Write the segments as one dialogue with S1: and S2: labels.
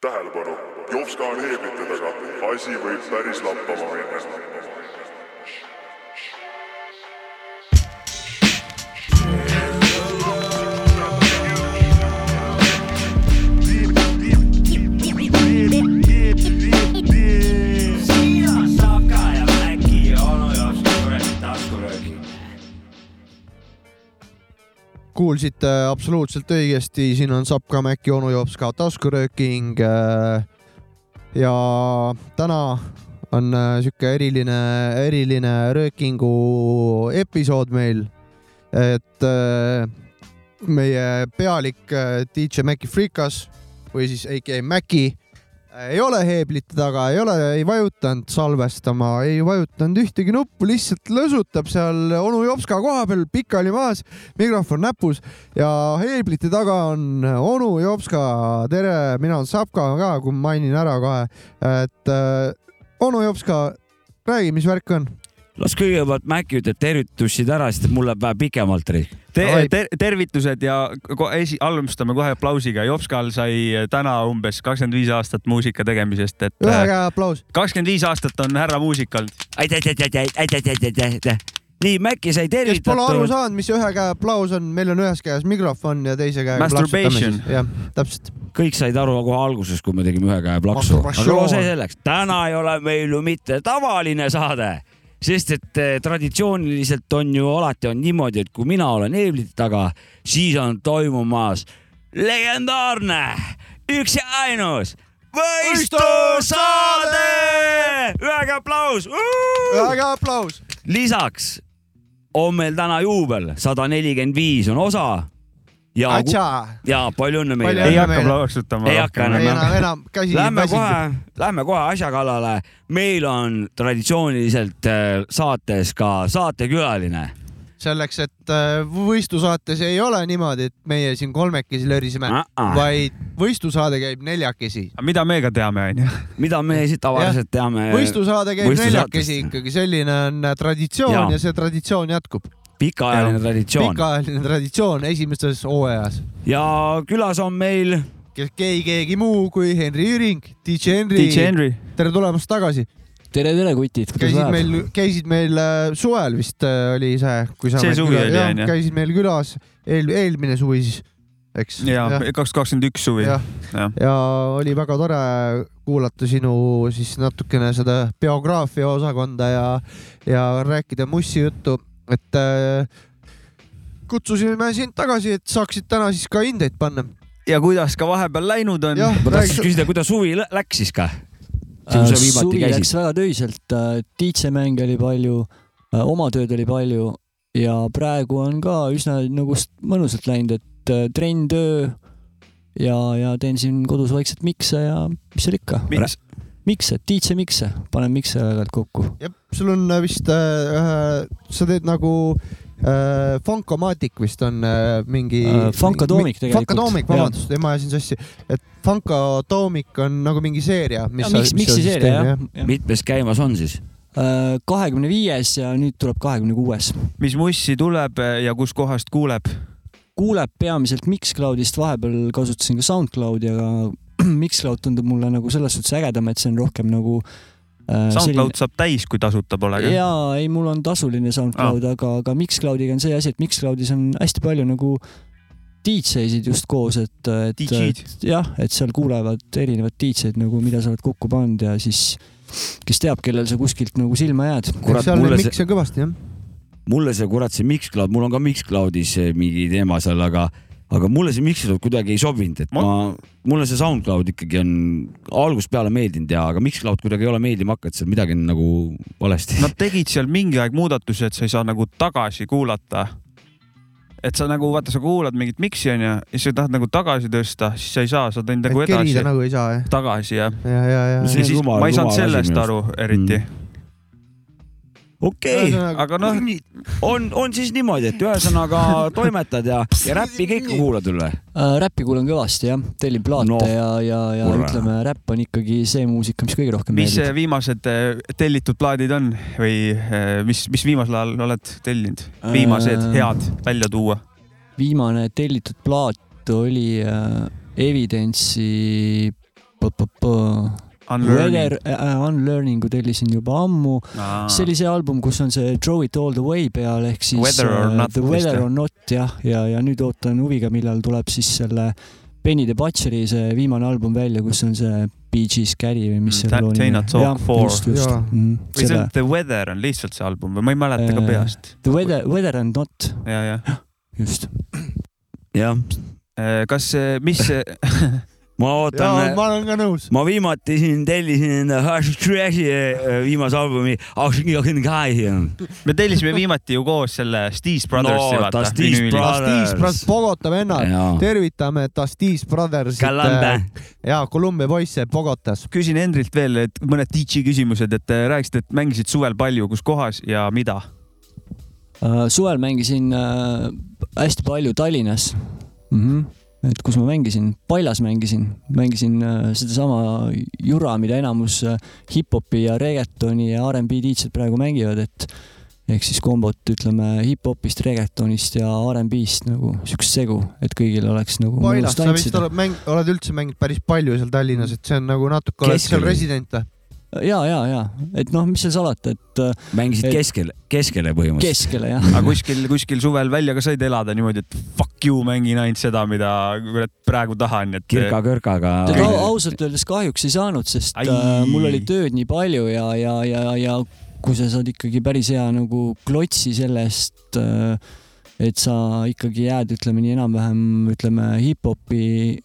S1: tähelepanu, Jopska on heeglite taga, asi võib päris lappama minna.
S2: Kuulsite absoluutselt õigesti, siin on Sapka Mäkki onu joob ka taskurööking. ja täna on äh, sihuke eriline, eriline röökingu episood meil. et äh, meie pealik äh, DJ Mäkki Frikas või siis AKA Mäkki äh, ei ole heeblite taga, ei ole, ei vajutanud salvestama, ei vajutanud ühtegi nuppu, lihtsalt lõsutab seal onu Jopska koha peal pikali maas, mikrofon näpus ja heeblite taga on onu Jopska. tere, mina olen Sapka ka, kui mainin ära kohe, et äh, onu Jopska, räägi, mis värk on?
S3: Las kõigepealt Mäkki ütleb tervitussid ära, sest et mul läheb vähe pikemalt.
S4: Te ter tervitused ja esi-, alustame kohe aplausiga. Jopskal sai täna umbes kakskümmend viis aastat muusika tegemisest, et
S2: ühe
S4: äh,
S2: käe aplaus.
S4: kakskümmend viis aastat on härra muusik olnud.
S3: nii, Mäkki sai
S2: kes pole aru
S3: tervitatud.
S2: saanud, mis ühe käe aplaus on, meil on ühes käes mikrofon ja teise käega
S4: Masturbation.
S2: jah, täpselt.
S3: kõik said aru kohe alguses, kui me tegime ühe käe plaksu. aga no see selleks, täna ei ole meil ju mitte tavaline saade, sest et eh, traditsiooniliselt on ju alati on niimoodi, et kui mina olen eeblite taga, siis on toimumas legendaarne, üks ja ainus võistlussaade. käe aplaus.
S2: käe aplaus.
S3: lisaks on meil täna juubel, sada nelikümmend viis on osa. ja, ja palju õnne meile
S4: ei hakka plaksutama.
S3: Ei hakka enam,
S2: enam, enam käsi
S3: Lähme kohe, lähme kohe asja kallale. meil on traditsiooniliselt äh, saates ka saatekülaline.
S2: selleks, et äh, võistlusaates ei ole niimoodi, et meie siin kolmekesi löriseme, vaid võistlusaade käib neljakesi.
S4: mida me ka teame, onju.
S3: mida me siit tavaliselt teame.
S2: võistlusaade käib neljakesi ikkagi, selline on äh, traditsioon
S3: Jaa.
S2: ja see traditsioon jätkub.
S3: Pikaajaline traditsioon.
S2: pikaajaline traditsioon esimeses hooajas.
S3: ja külas on meil
S2: kes ei keegi muu kui Henri Jüring, DJ Henri. Tere tulemast tagasi.
S5: tere, tere, kutid, kuidas
S2: käisid
S5: läheb?
S2: meil, käisid meil äh, suvel vist äh, oli see, kui sa.
S4: See suvi oli, onju.
S2: käisid meil külas eel,, eelmine suvi siis, eks.
S4: ja kaks kakskümmend üks suvi.
S2: jah,
S4: jah,
S2: ja oli väga tore kuulata sinu siis natukene seda biograafia osakonda ja, ja rääkida mussi juttu, et äh, kutsusime sind tagasi, et saaksid täna siis ka hindeid panna.
S4: ja kuidas ka vahepeal läinud on?
S3: ma tahtsin
S2: räägi,
S3: küsida, kuidas suvi lä- läks siis ka? kui sa viimati
S5: Äh, suvi läks
S3: käisid.
S5: väga töiselt, DJ-mänge oli palju, oma tööd oli palju ja praegu on ka üsna nagu mõnusalt läinud, et äh, trenn, töö ja, ja teen siin kodus vaikselt mikse ja mis seal ikka,
S4: miks?
S5: mikse, DJ mikse, panen mikse aeg-ajalt kokku.
S2: jah, sul on äh, vist äh,, sa teed nagu äh, Funkomatic vist on äh, mingi
S5: Äh, Funkadoomic tegelikult.
S2: Funkadoomic, vabandust, ma ajasin sassi, et Funkadoomic on nagu mingi seeria, mis
S5: miks, miksi seeria jah, jah.
S3: mitmes käimas on siis?
S5: kahekümne viies ja nüüd tuleb kahekümne kuues.
S4: mis mussi tuleb ja kuskohast kuuleb?
S5: kuuleb peamiselt Mixcloudist, vahepeal kasutasin ka Soundcloudi, aga Mixcloud tundub mulle nagu selles suhtes ägedam, et see on rohkem nagu äh,
S4: SoundCloud saab täis, kui tasuta pole.
S5: jaa, ei, mul on tasuline SoundCloud ah., aga, aga Mixcloudiga on see asi, et Mixcloudis on hästi palju nagu DJ-sid just koos, et, et jah, et seal kuulevad erinevad DJ-d nagu, mida sa oled kokku pannud ja siis kes teab, kellel sa kuskilt nagu silma jääd.
S3: kurat,
S2: seal
S3: mulle
S2: on
S3: see,
S2: kõvasti jah.
S3: mulle see kurat see Mixcloud, mul on ka Mixcloudis mingi teema seal, aga, aga mulle see Mixcloud kuidagi ei sobinud, et ma, ma, mulle see SoundCloud ikkagi on algusest peale meeldinud ja, aga Mixcloud kuidagi ei ole meeldima hakanud, seal midagi on nagu valesti.
S4: Nad tegid seal mingi aeg muudatusi, et sa ei saa nagu tagasi kuulata. et sa nagu vaata, sa kuulad mingit miksi onju ja siis sa tahad nagu tagasi tõsta, siis sa ei saa, sa tõid nagu
S2: et kerida
S4: edasi,
S2: nagu ei saa jah.
S4: tagasi ja.
S2: ja, ja, ja,
S3: See
S4: ja siis
S3: rumal-
S4: ma ei saanud sellest aru eriti
S3: Mm. Okei okay.,
S4: aga noh,
S3: on, on siis niimoodi, et ühesõnaga toimetad ja, ja räppi ka ikka kuulad üle.
S5: äh,. räppi kuulan kõvasti jah, tellin plaate
S3: No,
S5: ja, ja, ja
S3: kurat.
S5: ütleme, räpp on ikkagi see muusika, mis kõige rohkem
S4: mis
S5: meeldib.
S4: viimased eh, tellitud plaadid on või eh, mis, mis viimasel ajal oled tellinud? viimased
S5: Äh,
S4: head välja tuua?
S5: viimane tellitud plaat oli äh, Evidence'i Weather uh, Unlearningu tellisin juba ammu. see oli see album, kus on see Throw it all the way peal ehk siis
S4: Whether or
S5: äh,
S4: not
S5: The Weather
S4: jah?
S5: or not jah, ja, ja nüüd ootan huviga, millal tuleb siis selle Benny the Butcheri see viimane album välja, kus on see Bee Gees Carry või mis
S4: Mm, That
S5: loo nimi
S4: Talk For.
S5: just, just mm,.
S4: või see on The Weather on lihtsalt see album või ma ei mäleta ka
S5: Äh,
S4: peast.
S5: The Weather, Weather and not,
S4: ja, ja.
S5: just.
S3: jah,
S4: kas, mis,
S3: ma ootan
S2: ma olen ka nõus.
S3: ma viimati siin tellisin Trash'i äh, viimase albumi.
S4: me tellisime viimati ju koos selle Steez Brothersi
S3: No,
S4: vaata
S3: ta Steez. Brothers.
S2: Bogota vennad, tervitame Tastis Brothersit ja Columbia poisse Bogotas.
S4: küsin Hendrilt veel, et mõned DJ küsimused, et äh, rääkisid, et mängisid suvel palju, kus kohas ja mida?
S5: Suvel mängisin hästi palju Tallinnas mm. -hmm. Et kus ma mängisin, Paljas mängisin, mängisin uh, sedasama jura, mida enamus uh, hip-hopi ja reggaetoni ja R'n'B DJ-d praegu mängivad, et ehk siis kombot ütleme hip-hopist, reggaetonist ja R'n'B-st nagu siukest segu, et kõigil oleks nagu mõnus
S2: sa vist oled mäng, oled üldse mänginud päris palju seal Tallinnas, et see on nagu natuke, oled seal resident või?
S5: ja, ja, ja et noh, mis seal salata, et uh,
S3: mängisid
S5: Et-
S3: keskele, keskele põhimõtteliselt.
S5: keskele jah.
S4: aga kuskil, kuskil suvel välja ka said elada niimoodi, et fuck you, mängin ainult seda, mida kurat praegu tahan, et
S3: kirka-kõrkaga.
S5: ausalt öeldes kahjuks ei saanud, sest
S4: Ai.
S5: äh, mul oli tööd nii palju ja, ja, ja, ja kui sa saad ikkagi päris hea nagu klotsi sellest äh,, et sa ikkagi jääd, ütleme nii enam-vähem, ütleme hip-hopi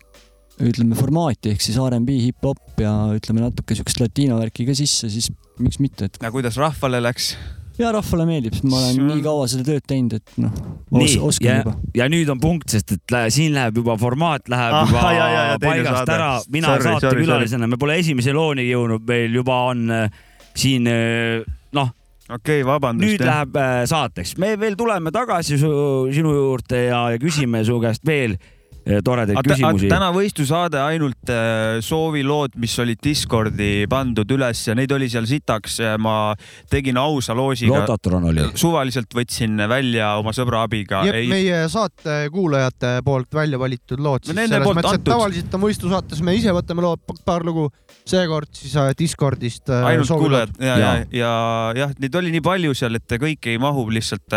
S5: ütleme formaati ehk siis R'n'B hip-hop ja ütleme natuke siukest latiino värki ka sisse, siis miks mitte, et
S4: ja kuidas rahvale läks?
S5: ja rahvale meeldib, sest ma olen nii kaua seda tööd teinud, et noh,
S3: nii,
S5: oskan
S3: ja
S5: juba.,
S3: ja nüüd on punkt, sest et lä- siin läheb juba formaat läheb
S4: Ah,
S3: juba
S4: ja, ja, ja,
S3: paigast
S4: saade.
S3: ära. mina saatekülalisena, me pole esimese looni jõudnud, meil juba on äh, siin äh, noh,
S4: okei okay,, vabandust.
S3: nüüd läheb äh, saateks, me veel tuleme tagasi su, sinu juurde ja, ja küsime su käest veel äh, toredaid küsimusi.
S4: täna võistlusaade ainult äh, soovilood, mis olid Discordi pandud üles ja neid oli seal sitaks. ma tegin ausa loosiga.
S3: Lototron oli.
S4: suvaliselt võtsin välja oma sõbra abiga.
S2: jep, meie saate kuulajate poolt välja valitud lood. Tavaliselt on võistlusaates me ise võtame lood, paar lugu, seekord siis Discordist.
S4: ainult kuulajad ja, ja ja jah, neid oli nii palju seal, et kõike ei mahu, lihtsalt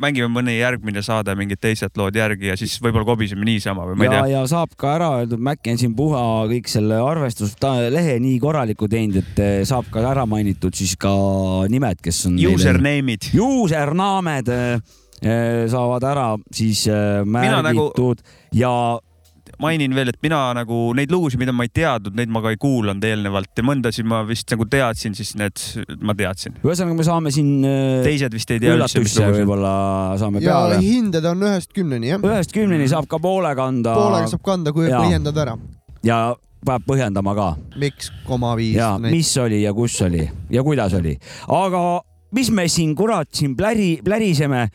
S4: mängime mõni järgmine saade mingid teised lood järgi ja siis võib-olla kobiseme niisama või ma ei
S3: ja,
S4: tea.
S3: ja saab ka ära öeldud, Mac-Ensin Puha kõik selle arvestuslehe nii korraliku teinud, et eh, saab ka ära mainitud siis ka nimed, kes on.
S4: Username'id.
S3: Usernamed eh, eh, saavad ära siis eh,
S4: Mina nagu-
S3: märgitud ja
S4: mainin veel, et mina nagu neid lugusid, mida ma ei teadnud, neid ma ka ei kuulanud eelnevalt ja mõndasid ma vist nagu teadsin, siis need ma teadsin.
S3: ühesõnaga, me saame siin eh,
S4: teised vist ei tea üldse, mis lugu
S3: võib-olla saame
S2: ja
S3: peale.
S2: hinded on ühest kümneni jah.
S3: ühest kümneni saab ka poole kanda
S2: poolega saab kanda, kui
S3: Jaa.
S2: põhjendad ära,
S3: ja peab põhjendama ka
S2: miks koma viis.
S3: ja mis oli ja kus oli ja kuidas oli, aga mis me siin kurat siin pläri, pläriseme,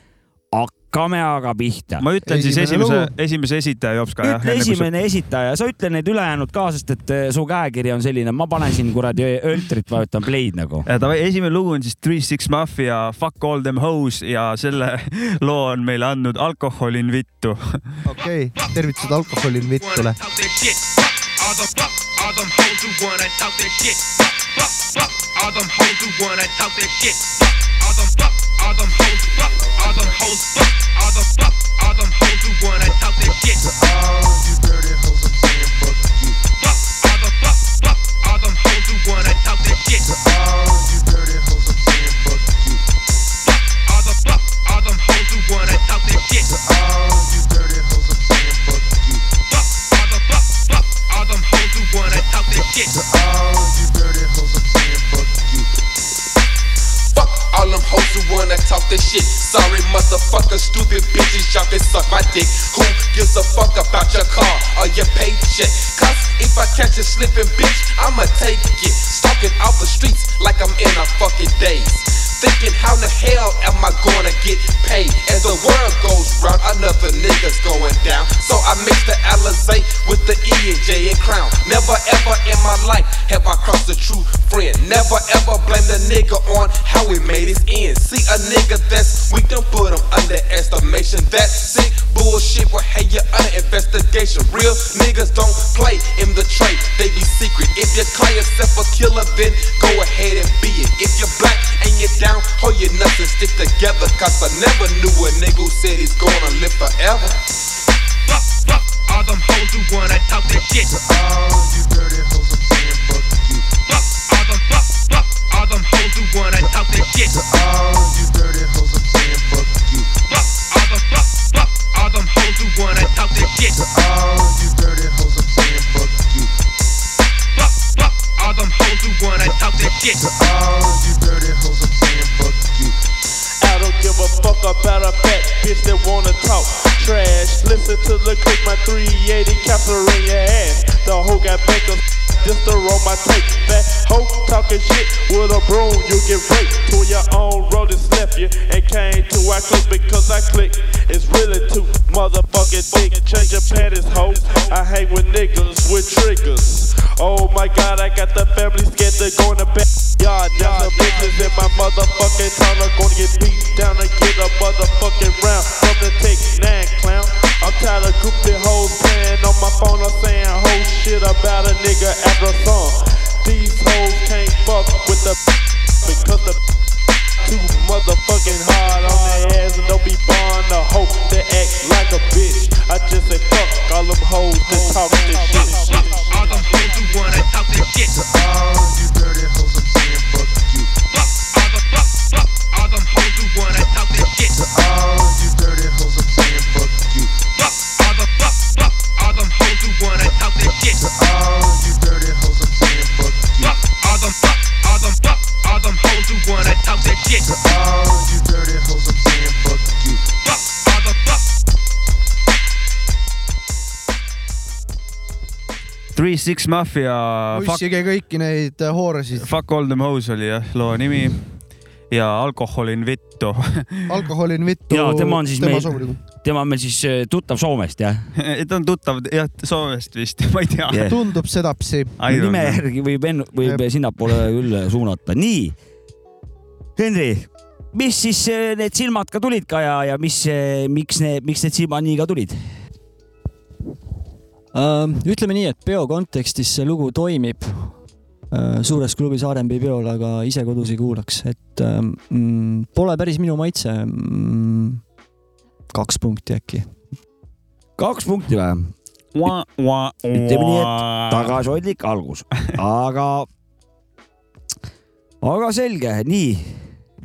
S3: hakkame aga pihta.
S4: ma ütlen siis
S2: Esimene
S4: esimese
S2: lugu.,
S4: esimese esitaja Jopska jah.
S3: ütle esimene esitaja, sa ütle need ülejäänud ka, sest et eh, su käekiri on selline, ma panen siin kuradi öltrit, vajutan play'd nagu.
S4: davai, esimene lugu on siis Three Six Mafia Fuck All Them Hoes ja selle loo on meile andnud Alkoholin vittu.
S2: okei okay., tervitused alkoholin vittule.
S6: All the fuck, all them hoes who wanna talk that shit. Fuck, fuck, all them hoes who wanna talk that shit. All them fuck, all them hoes, fuck, all them hoes, fuck, all the fuck, all them hoes who wanna talk that shit. Fuck, all the fuck, fuck, all them hoes who wanna talk that shit. Who wanna talk this shit.
S7: Sorry, motherfucker, stupid bitches, y'all can suck my dick. Who gives a fuck about your car or your paycheck? Cause if I catch you slipping, bitch, I'ma take it. Stalking off the streets like I'm in a fucking daze. Thinking how the hell am I gonna get paid? As the world goes round, another nigga's going down. So I mix the Alizé with the E and J and Crown. Never ever in my life have I crossed a true friend. Never ever blame the nigga on how he made his end. See a nigga that's weak, don't put him under estimation. That sick bullshit will have you under investigation. Real niggas don't play in the trade, they be secret. If you call yourself a killer, then go ahead and be it. If you're black and you're down, hold your nuts and stick together. Cause I never knew a nigga who said he's gonna live forever.
S6: Fuck, fuck, all them hoes who wanna talk that shit.
S7: To All you dirty hoes, I'm saying fuck you.
S6: Fuck, all them, fuck, fuck, all them hoes who wanna talk that shit.
S7: To All you dirty hoes, I'm saying fuck you.
S6: Fuck, all them, fuck, fuck, all them hoes who wanna talk that shit.
S7: To All you dirty hoes,
S6: all them hoes who wanna talk that shit.
S7: All you dirty hoes, I'm saying fuck you.
S8: I don't give a fuck about a fat bitch that wanna talk trash. Listen to the click, my 380 capture in your ass. The hoe got bacon just to roll my tape. Fat hoe talking shit with a broom, you get raped. To your own road and slap you and came to our click because I click. It's really too motherfucking thick. Change your panties, hoe. I hang with niggas with triggers. Oh my god, I got the family scared to go in the back. Yard, now some bitches in my motherfucking town are gonna get beat down and get a motherfucking round the take nine clown. I'm tired of goofy hoes playing on my phone or saying shit about a nigga after a song. These hoes can't fuck with the because the too motherfucking hard on their ass and don't be born a hoe to act like a bitch. I just say fuck all them hoes that talk this shit.
S6: Fuck, all them hoes who wanna talk that shit. To All
S7: you dirty hoes, I'm saying fuck you.
S6: Fuck, all the fuck, fuck, all them hoes who wanna talk that shit. To All
S4: Three Six Mafia Fuck,
S2: muissige kõiki neid äh, hooresid.
S4: fuck All Them Hoes oli jah loo nimi ja Alkoholin vittu
S2: alkoholin vittu.
S3: Jaa, tema on siis meil-
S2: soovligu.
S3: tema on meil siis äh, tuttav Soomest jah
S4: ta on tuttav jah Soomest vist, ma ei tea
S3: Yeah.
S2: tundub sedapsi.
S3: nime järgi võib enn-, võib
S2: Jep.
S3: sinnapoole küll suunata. nii, Henri, mis siis äh, need silmad ka tulid ka ja, ja mis, miks need, miks need silmad nii ka tulid?
S5: Uh, ütleme nii, et peo kontekstis see lugu toimib uh, suures klubis R&B peol, aga ise kodus ei kuulaks, et uh, mm, pole päris minu maitse mm,. kaks punkti äkki.
S3: kaks punkti või? ütleme nii, et tagasihoidlik algus, aga, aga selge, nii,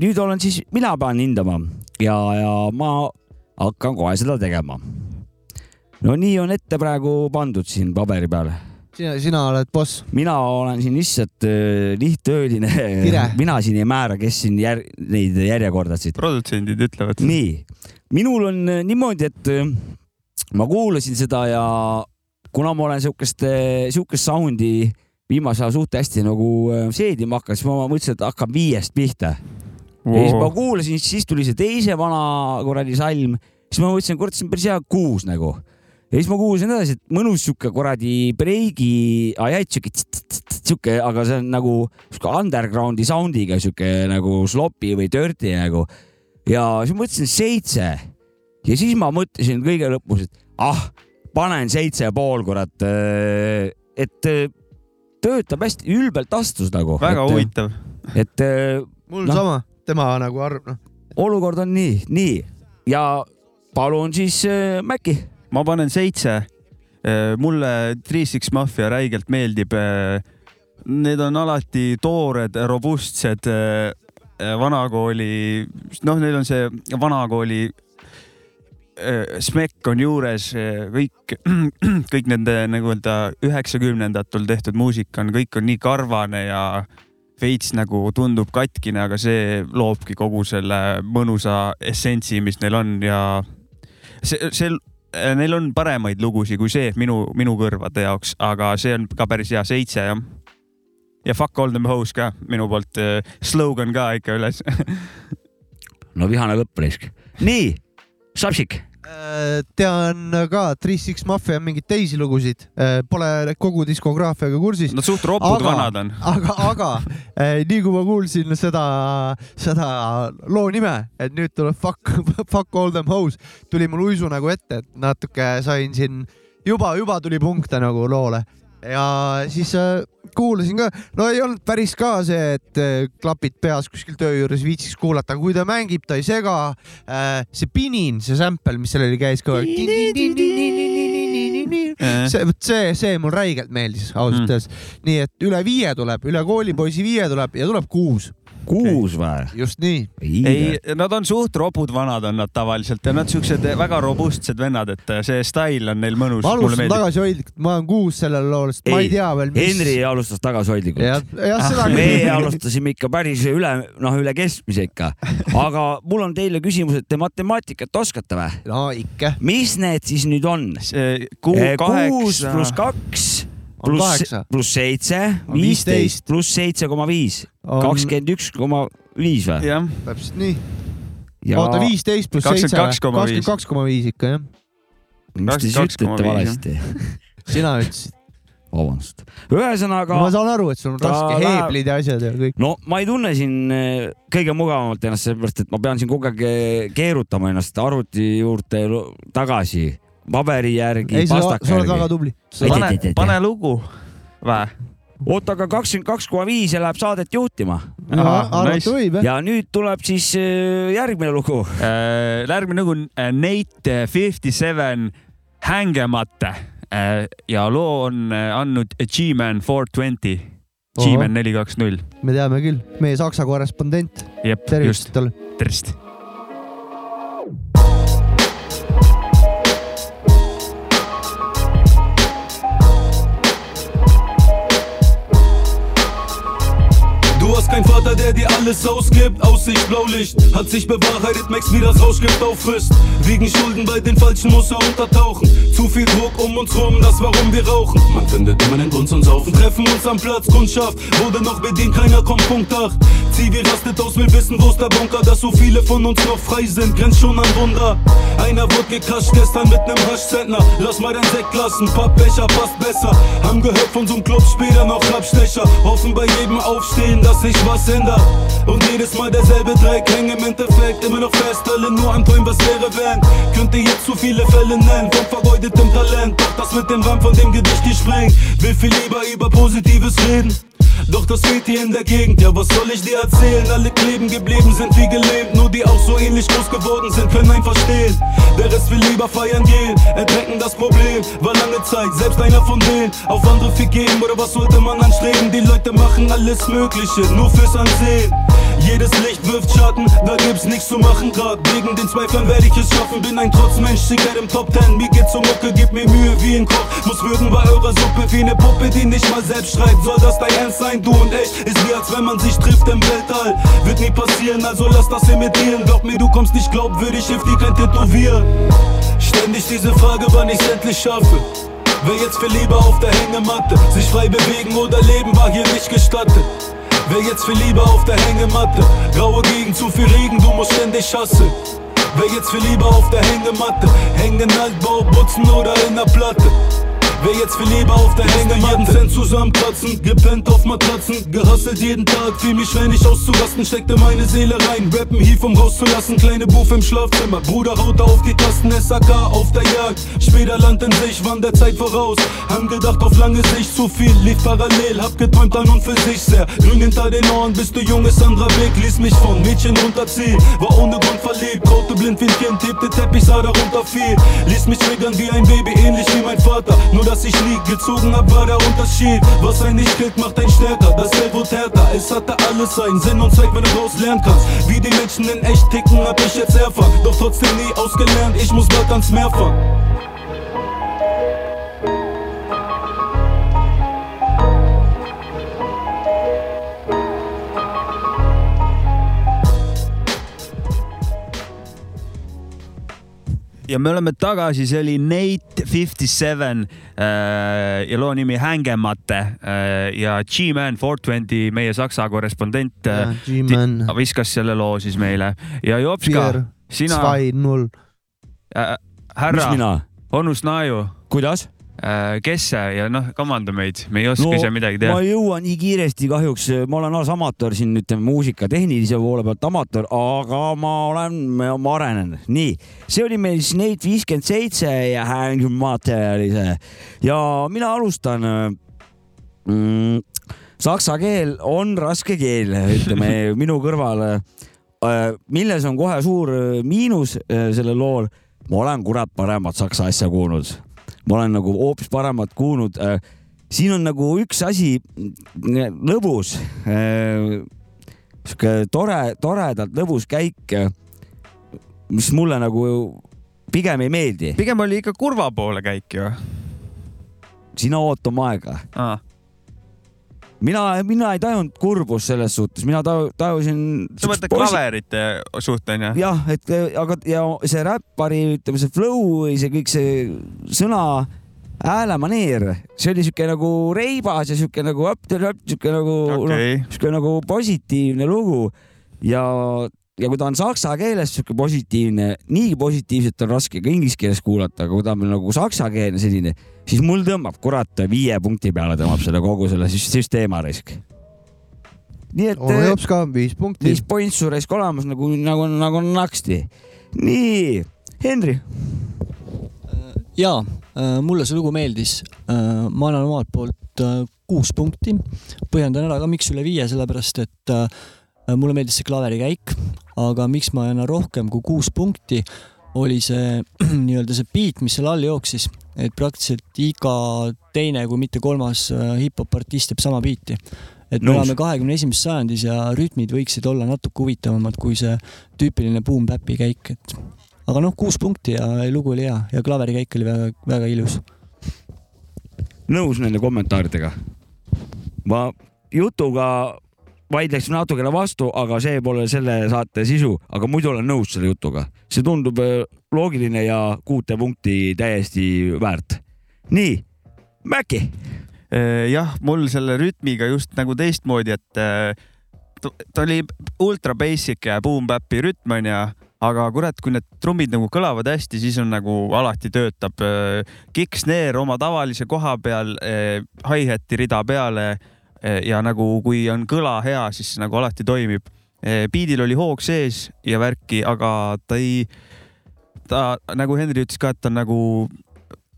S3: nüüd olen siis, mina pean hindama ja, ja ma hakkan kohe seda tegema. No nii on ette praegu pandud siin paberi peal
S2: sina, sina oled boss.
S3: mina olen siin lihtsalt äh, lihttööline mina siin ei määra, kes siin jär, neid järjekordasid.
S4: produtsendid ütlevad.
S3: nii, minul on äh, niimoodi, et äh, ma kuulasin seda ja kuna ma olen siukest, siukest sound'i viimasel ajal suht hästi nagu seedima hakanud, siis ma mõtlesin, et hakkan viiest pihta wow.. ja siis ma kuulasin, siis tuli see teise vana kuradi salm, siis ma mõtlesin, kurat, see on päris hea kuus nagu. Ja siis ma kuulasin edasi, et mõnus sihuke kuradi breigi, sihuke, sihuke, aga see on nagu sihuke underground'i sound'iga sihuke nagu sloppy või dirty nagu. ja siis ma mõtlesin seitse ja siis ma mõtlesin kõige lõpus, et ah, panen seitse ja pool, kurat. et äh, töötab hästi, ülbelt astus nagu.
S4: väga
S3: et,
S4: huvitav.
S3: et äh,
S2: mul no. sama, tema nagu arv, noh.
S3: olukord on nii, nii ja palun siis äh, Mäkki.
S4: Ma panen seitse. mulle Three Six Mafia räigelt meeldib. Need on alati toored, robustsed, vanakooli, noh, neil on see vanakooli äh, smekk on juures, kõik, kõik nende nagu öelda üheksakümnendatel tehtud muusika on, kõik on nii karvane ja veits nagu tundub katkine, aga see loobki kogu selle mõnusa essentsi, mis neil on ja see, see, neil on paremaid lugusid kui see minu, minu kõrvade jaoks, aga see on ka päris hea seitse jah. ja Fuck all them hoes ka minu poolt, slogan ka ikka üles.
S3: no vihane lõpp raisk. nii, Sapsik,
S2: Äh, tean ka Three Six Mafia mingeid teisi lugusid, pole kogu diskograafiaga kursis.
S4: Nad suht ropud
S2: Aga-
S4: vanad on.
S2: aga, aga eh, nii kui ma kuulsin seda, seda loo nime, et nüüd tuleb Fuck, Fuck all them hoes, tuli mul uisu nagu ette, et natuke sain siin juba, juba tuli punkte nagu loole ja siis kuulasin ka, no ei olnud päris ka see, et äh, klapid peas kuskil töö juures viitsiks kuulata, aga kui ta mängib, ta ei sega. see pinin, see sample, mis sellel käis kogu aeg. see, vot see, see mul räigelt meeldis ausalt
S4: Mm.
S2: öeldes. nii et üle viie tuleb, üle koolipoisi viie tuleb ja tuleb kuus,
S3: kuus või?
S2: just nii.
S4: ei, nad on suht robud vanad on nad tavaliselt ja nad siuksed väga robustsed vennad, et see stail on neil mõnus.
S2: ma alustan tagasihoidlikult, ma olen kuus sellel lool, sest ma ei tea veel, mis.
S3: Henri alustas tagasihoidlikult.
S2: jah, jah, seda
S3: meie alustasime ikka päris üle, noh, üle keskmise ikka. aga mul on teile küsimus, et te matemaatikat oskate või?
S2: no ikka.
S3: mis need siis nüüd on?
S4: kuu
S3: kuus
S4: kaheksa
S3: pluss kaks
S2: On
S3: pluss pluss seitse, viisteist pluss seitse koma viis, kakskümmend üks koma viis või?
S4: jah,
S2: täpselt nii.
S3: ja
S2: oota, viisteist pluss seitse,
S4: 22,5.
S2: kakskümmend kaks koma viis ikka jah.
S3: mis te siis
S4: 22,5
S3: ütlete valesti?
S2: sina ütlesid.
S3: vabandust. ühesõnaga
S2: ma, saan aru, et sul on raske, heeblid ja asjad ja kõik.
S3: no ma ei tunne siin eh, kõige mugavamalt ennast, sellepärast et ma pean siin kogu aeg eh, keerutama ennast arvuti juurde tagasi, paberi järgi,
S2: ei, sa oled väga tubli.
S4: pane, pane lugu. Vä?
S3: oota, aga kakskümmend kaks koma viis ja läheb saadet juhtima
S4: nice.
S3: ja nüüd tuleb siis eh, järgmine lugu.
S4: järgmine lugu on äh, Nate Fifty Seven Hängemata Äh, ja loo on äh, andnud G-Man four twenty. G-Man neli kaks null.
S2: me teame küll, meie Saksa korrespondent,
S4: jep, just,
S2: tervist talle.
S4: tervist.
S9: Keinen Vater, der dir alles ausgibt. Aussicht, Blaulicht, hat sich bewahrheitet. Max wie das Rauschgift auffrisst. Wegen Schulden bei den Falschen muss er untertauchen. Zu viel Druck um uns rum, das warum wir rauchen. Man findet immer einen Grund zum Saufen. Treffen uns am Platz, Kundschaft wurde noch bedient, keiner kommt Punkt 8. Zivi rastet aus, will wissen, wo's der Bunker. Dass so viele von uns noch frei sind, grenzt schon an Wunder. Einer wurde gekascht gestern mit nem Raschzentner. Lass mal dein Sekt lassen, Pappbecher passt besser. Haben gehört von so'm Club später noch Abstecher. Hoffen bei jedem Aufstehen, dass sich was ändert. Und jedes Mal derselbe Dreck, häng im Endeffekt immer noch fest. Alle nur am Träumen, was wäre wenn. Könnte jetzt zu viele Fälle nennen, von vergeudetem Talent. Doch das mit dem Rahmen von dem Gedicht gesprengt. Will viel lieber über Positives reden. Doch das fehlt hier in der Gegend, ja was soll ich dir erzählen? Alle kleben geblieben sind wie gelähmt, nur die auch so ähnlich groß geworden sind, können ein verstehen. Der Rest will lieber feiern gehen, ertränken das Problem, war lange Zeit, selbst einer von denen. Auf andere viel geben, oder was sollte man anstreben? Die Leute machen alles Mögliche, nur fürs Ansehen. Jedes Licht wirft Schatten, da gibt's nichts zu machen grad. Wegen den Zweiflern werde ich es schaffen, bin ein Trotzmensch, Sicher im Top Ten. Mir geht's um Mucke, gib mir Mühe wie ein Koch. Muss würgen bei eurer Suppe wie eine Puppe, die nicht mal selbst schreit. Soll das dein Ernst sein, du und ich? Ist wie als wenn man sich trifft im Weltall. Wird nie passieren, also lass das imitieren. Glaub mir, du kommst nicht glaubwürdig, hilft dir kein Tätowieren. Ständig diese Frage, wann ich's endlich schaffe. Wer jetzt viel lieber auf der Hängematte sich frei bewegen oder leben, war hier nicht gestattet. Wer jetzt viel lieber auf der Hängematte Graue Gegend, zu viel Regen, du musst ständig hassen Wer jetzt viel lieber auf der Hängematte Hängen Altbau, putzen oder in der Platte Wer jetzt viel lieber auf der Hängematte jeden Cent zusammenkratzen, gepennt auf Matratzen Gehasselt jeden Tag, fühl mich schwer nicht auszurasten Steckte meine Seele rein, rappen hief um rauszulassen. Kleine Buff im Schlafzimmer, Bruder haut auf die Tasten SAK auf der Jagd, später Land in sich, wann der Zeit voraus. Haben gedacht auf lange Sicht zu viel, lief parallel Hab geträumt an und für sich sehr, grün hinter den Ohren Bist du junges Sandra Weg, ließ mich von Mädchen runterziehen. War ohne Grund verliebt, kaute blind wie ein Kind Tippte Teppich, sah darunter viel. Ließ mich triggern wie ein Baby, ähnlich wie mein Vater. Nur dass ich nie gezogen hab, war der Unterschied. Was ein nicht killt, macht ein stärker. Das Geld wird härter, es hatte alles seinen Sinn und Zweck, wenn du draus lernen kannst. Wie die Menschen in echt ticken, hab ich jetzt erfahren. Doch trotzdem nie ausgelernt, ich muss bald ans Meer fahren
S4: ja me oleme tagasi, see oli Nate Fifty Seven äh, ja loo nimi Hängemate äh, ja G-Man Four Twenty, meie Saksa korrespondent äh,
S2: G-Man,
S4: ti- viskas selle loo siis meile ja Jopska sina äh,, härra? Onus Naaju
S3: kuidas?
S4: äh,, kes see ja noh, komanda meid, me ei oska
S3: No,
S4: ise midagi
S3: ma
S4: teha.
S3: ei jõua nii kiiresti kahjuks, ma olen alles amatöör siin, ütleme muusika tehnilise poole pealt amatöör, aga ma olen, ma arenen. nii, see oli meil Snake viiskümmend seitse ja Hang see ja mina alustan mm, saksa keel on raske keel, ütleme minu kõrval. milles on kohe suur äh, miinus äh, sellel lool, ma olen kurat paremat saksa asja kuulnud. Ma olen nagu hoopis paremat kuulnud. siin on nagu üks asi äh, lõbus, sihuke tore, toredalt lõbus käik, mis mulle nagu pigem ei meeldi.
S4: pigem oli ikka kurva poole käik ju
S3: sina oota oma aega
S4: ah..
S3: mina, mina ei tajunud kurbust selles suhtes, mina taju- tajusin.
S4: sa mõtled klaverite suht onju?
S3: jah, et aga ja see räppari, ütleme see flow või see kõik see sõna, häälemaneer, see oli siuke nagu reibas ja siuke nagu up-the-up, siuke nagu noh, siuke nagu positiivne lugu ja, ja kui ta on saksa keeles siuke positiivne, niigi positiivset on raske ka inglise keeles kuulata, aga kui ta on nagu saksakeelne selline, siis mul tõmbab kurat viie punkti peale tõmbab selle kogu selle süs- süsteema risk. nii et
S2: onu jops ka viis punkti
S3: viis. pointsu raisk olemas nagu, nagu, nagu naksti. nii, Henri,
S5: ja mulle see lugu meeldis. ma annan omalt poolt äh, kuus punkti. põhjendan ära ka, miks üle viie, sellepärast et äh, mulle meeldis see klaverikäik, aga miks ma ei anna rohkem kui kuus punkti, oli see nii-öelda see beat, mis seal all jooksis, et praktiliselt iga teine, kui mitte kolmas äh, hip-hop artist teeb sama beat'i. et me elame kahekümne esimeses sajandis ja rütmid võiksid olla natuke huvitavamad kui see tüüpiline boom-bap'i käik, et aga noh, kuus punkti ja lugu oli hea ja klaverikäik oli väga, väga ilus.
S3: nõus nende kommentaaridega? ma jutuga vaidleks natukene vastu, aga see pole selle saate sisu, aga muidu olen nõus selle jutuga. see tundub äh, loogiline ja kuute punkti täiesti väärt. nii, Mäkki,
S4: Eh, jah, mul selle rütmiga just nagu teistmoodi, et eh, ta oli ultra basic ja boom-bap'i rütm onju, aga kurat, kui need trummid nagu kõlavad hästi, siis on nagu alati töötab. Kick snare oma tavalise koha peal, hi-hat'i rida peale ja nagu kui on kõla hea, siis nagu alati toimib. Beat'il oli hoog sees ja värki, aga ta ei, ta nagu Henri ütles ka, et ta on nagu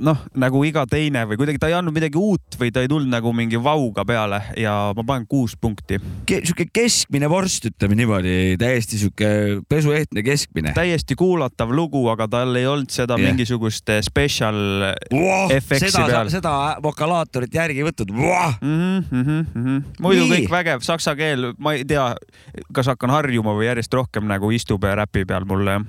S4: noh, nagu iga teine või kuidagi ta ei andnud midagi uut või ta ei tulnud nagu mingi vauga peale ja ma panen kuus punkti.
S3: sihuke keskmine vorst, ütleme niimoodi, täiesti sihuke pesuehtne keskmine.
S4: täiesti kuulatav lugu, aga tal ei olnud seda yeah. mingisugust eh, special
S3: Oh,
S4: efektsi
S3: seda
S4: peal.,
S3: seda vokalaatorit järgi ei võtnud.
S4: mm. -hmm, mm -hmm. muidu
S3: Nii.
S4: kõik vägev, saksa keel, ma ei tea, kas hakkan harjuma või järjest rohkem nagu istub ja räpi peal mulle jah.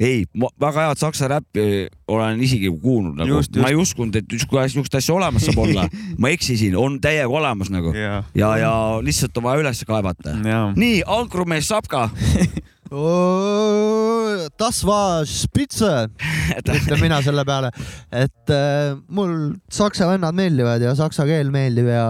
S3: ei, väga head saksa räppi olen isegi kuulnud nagu, ma ei uskunud, et niisugust asja olemas saab olla. ma eksisin, on täiega olemas nagu
S4: ja,
S3: ja, ja lihtsalt on vaja üles kaevata. nii, ankrumees Sapka,
S2: Das war spitze, ütlen mina selle peale, et äh, mul saksa vennad meeldivad ja saksa keel meeldib ja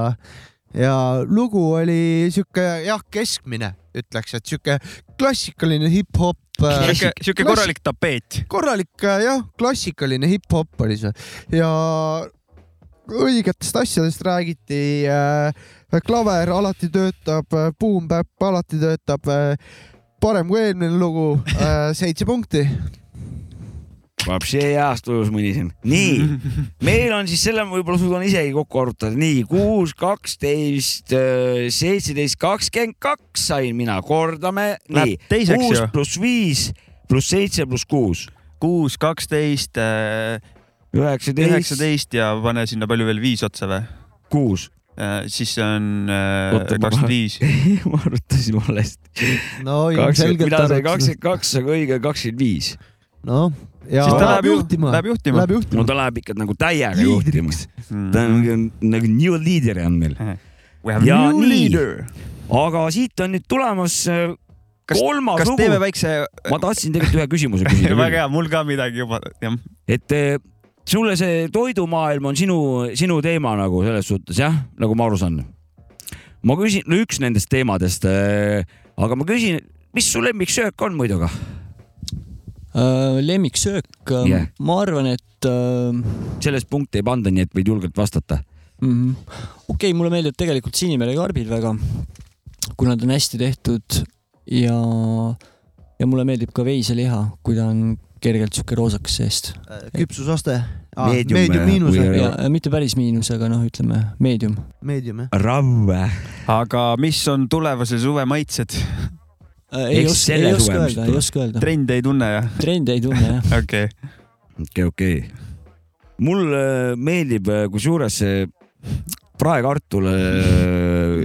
S2: ja lugu oli sihuke jah, keskmine, ütleks, et sihuke klassikaline hip-hop.
S4: sihuke, sihuke korralik tapeet.
S2: korralik äh, jah, klassikaline hip-hop oli see ja õigetest asjadest räägiti äh,. klaver alati töötab, boom-bap alati töötab äh,. parem kui eelmine lugu äh,, seitse punkti.
S3: Vapsi heast tujus mõnisin. nii, meil on siis selle võib-olla suudan isegi kokku arvutada, nii kuus, kaksteist, seitseteist, kakskümmend kaks sain mina, kordame. nii kuus pluss viis pluss seitse pluss kuus,
S4: kuus, kaksteist,
S3: üheksateist,
S4: üheksateist ja pane sinna palju veel viis otsa või?
S3: kuus.
S4: siis see on kakskümmend viis.
S3: ma arvutasin valesti.
S2: no ilmselgelt
S3: mina sain kakskümmend kaks, aga õige kakskümmend viis.
S2: noh, ja
S4: Siis ta läheb ju-
S2: juhtima,
S4: läheb juhtima.
S2: Läheb
S3: no
S2: juhtima.
S3: ta läheb ikka nagu täiega juhtima.
S4: Mm.
S3: ta on nagu, nagu new leader on meil. Ja nii. aga siit on nüüd tulemas äh,
S4: kas,
S3: kolmas
S4: kas
S3: lugu
S4: teeme. väikse?
S3: ma tahtsin tegelikult ühe küsimuse küsida
S4: väga. hea, mul ka midagi juba, jah.
S3: et eh, sulle see toidumaailm on sinu, sinu teema nagu selles suhtes jah, nagu ma aru saan. ma küsin, no üks nendest teemadest, aga ma küsin, mis su lemmiksöök on muidu ka?
S5: Äh, lemmiksöök
S3: Jah.
S5: yeah., ma arvan, et äh,
S3: sellest punkti ei panda, nii et võid julgelt vastata.
S5: mm, okei okay,, mulle meeldivad tegelikult sinimere karbid väga, kui nad on hästi tehtud ja, ja mulle meeldib ka veiseliha, kui ta on kergelt sihuke roosakas seest.
S2: küpsusaste
S3: Meedium,
S2: meedium
S3: äh,
S2: miinusega
S5: mitte päris miinus, aga noh, ütleme meedium.
S2: meedium jah.
S3: Ravve.
S4: aga mis on tulevase suve maitsed?
S5: Ei
S3: Eks
S5: oska, ei oska öelda, ei oska öelda.
S4: trende ei tunne jah?
S5: trende ei tunne jah.
S4: okei
S3: okei, okei. mulle meeldib äh, kusjuures praekartul äh,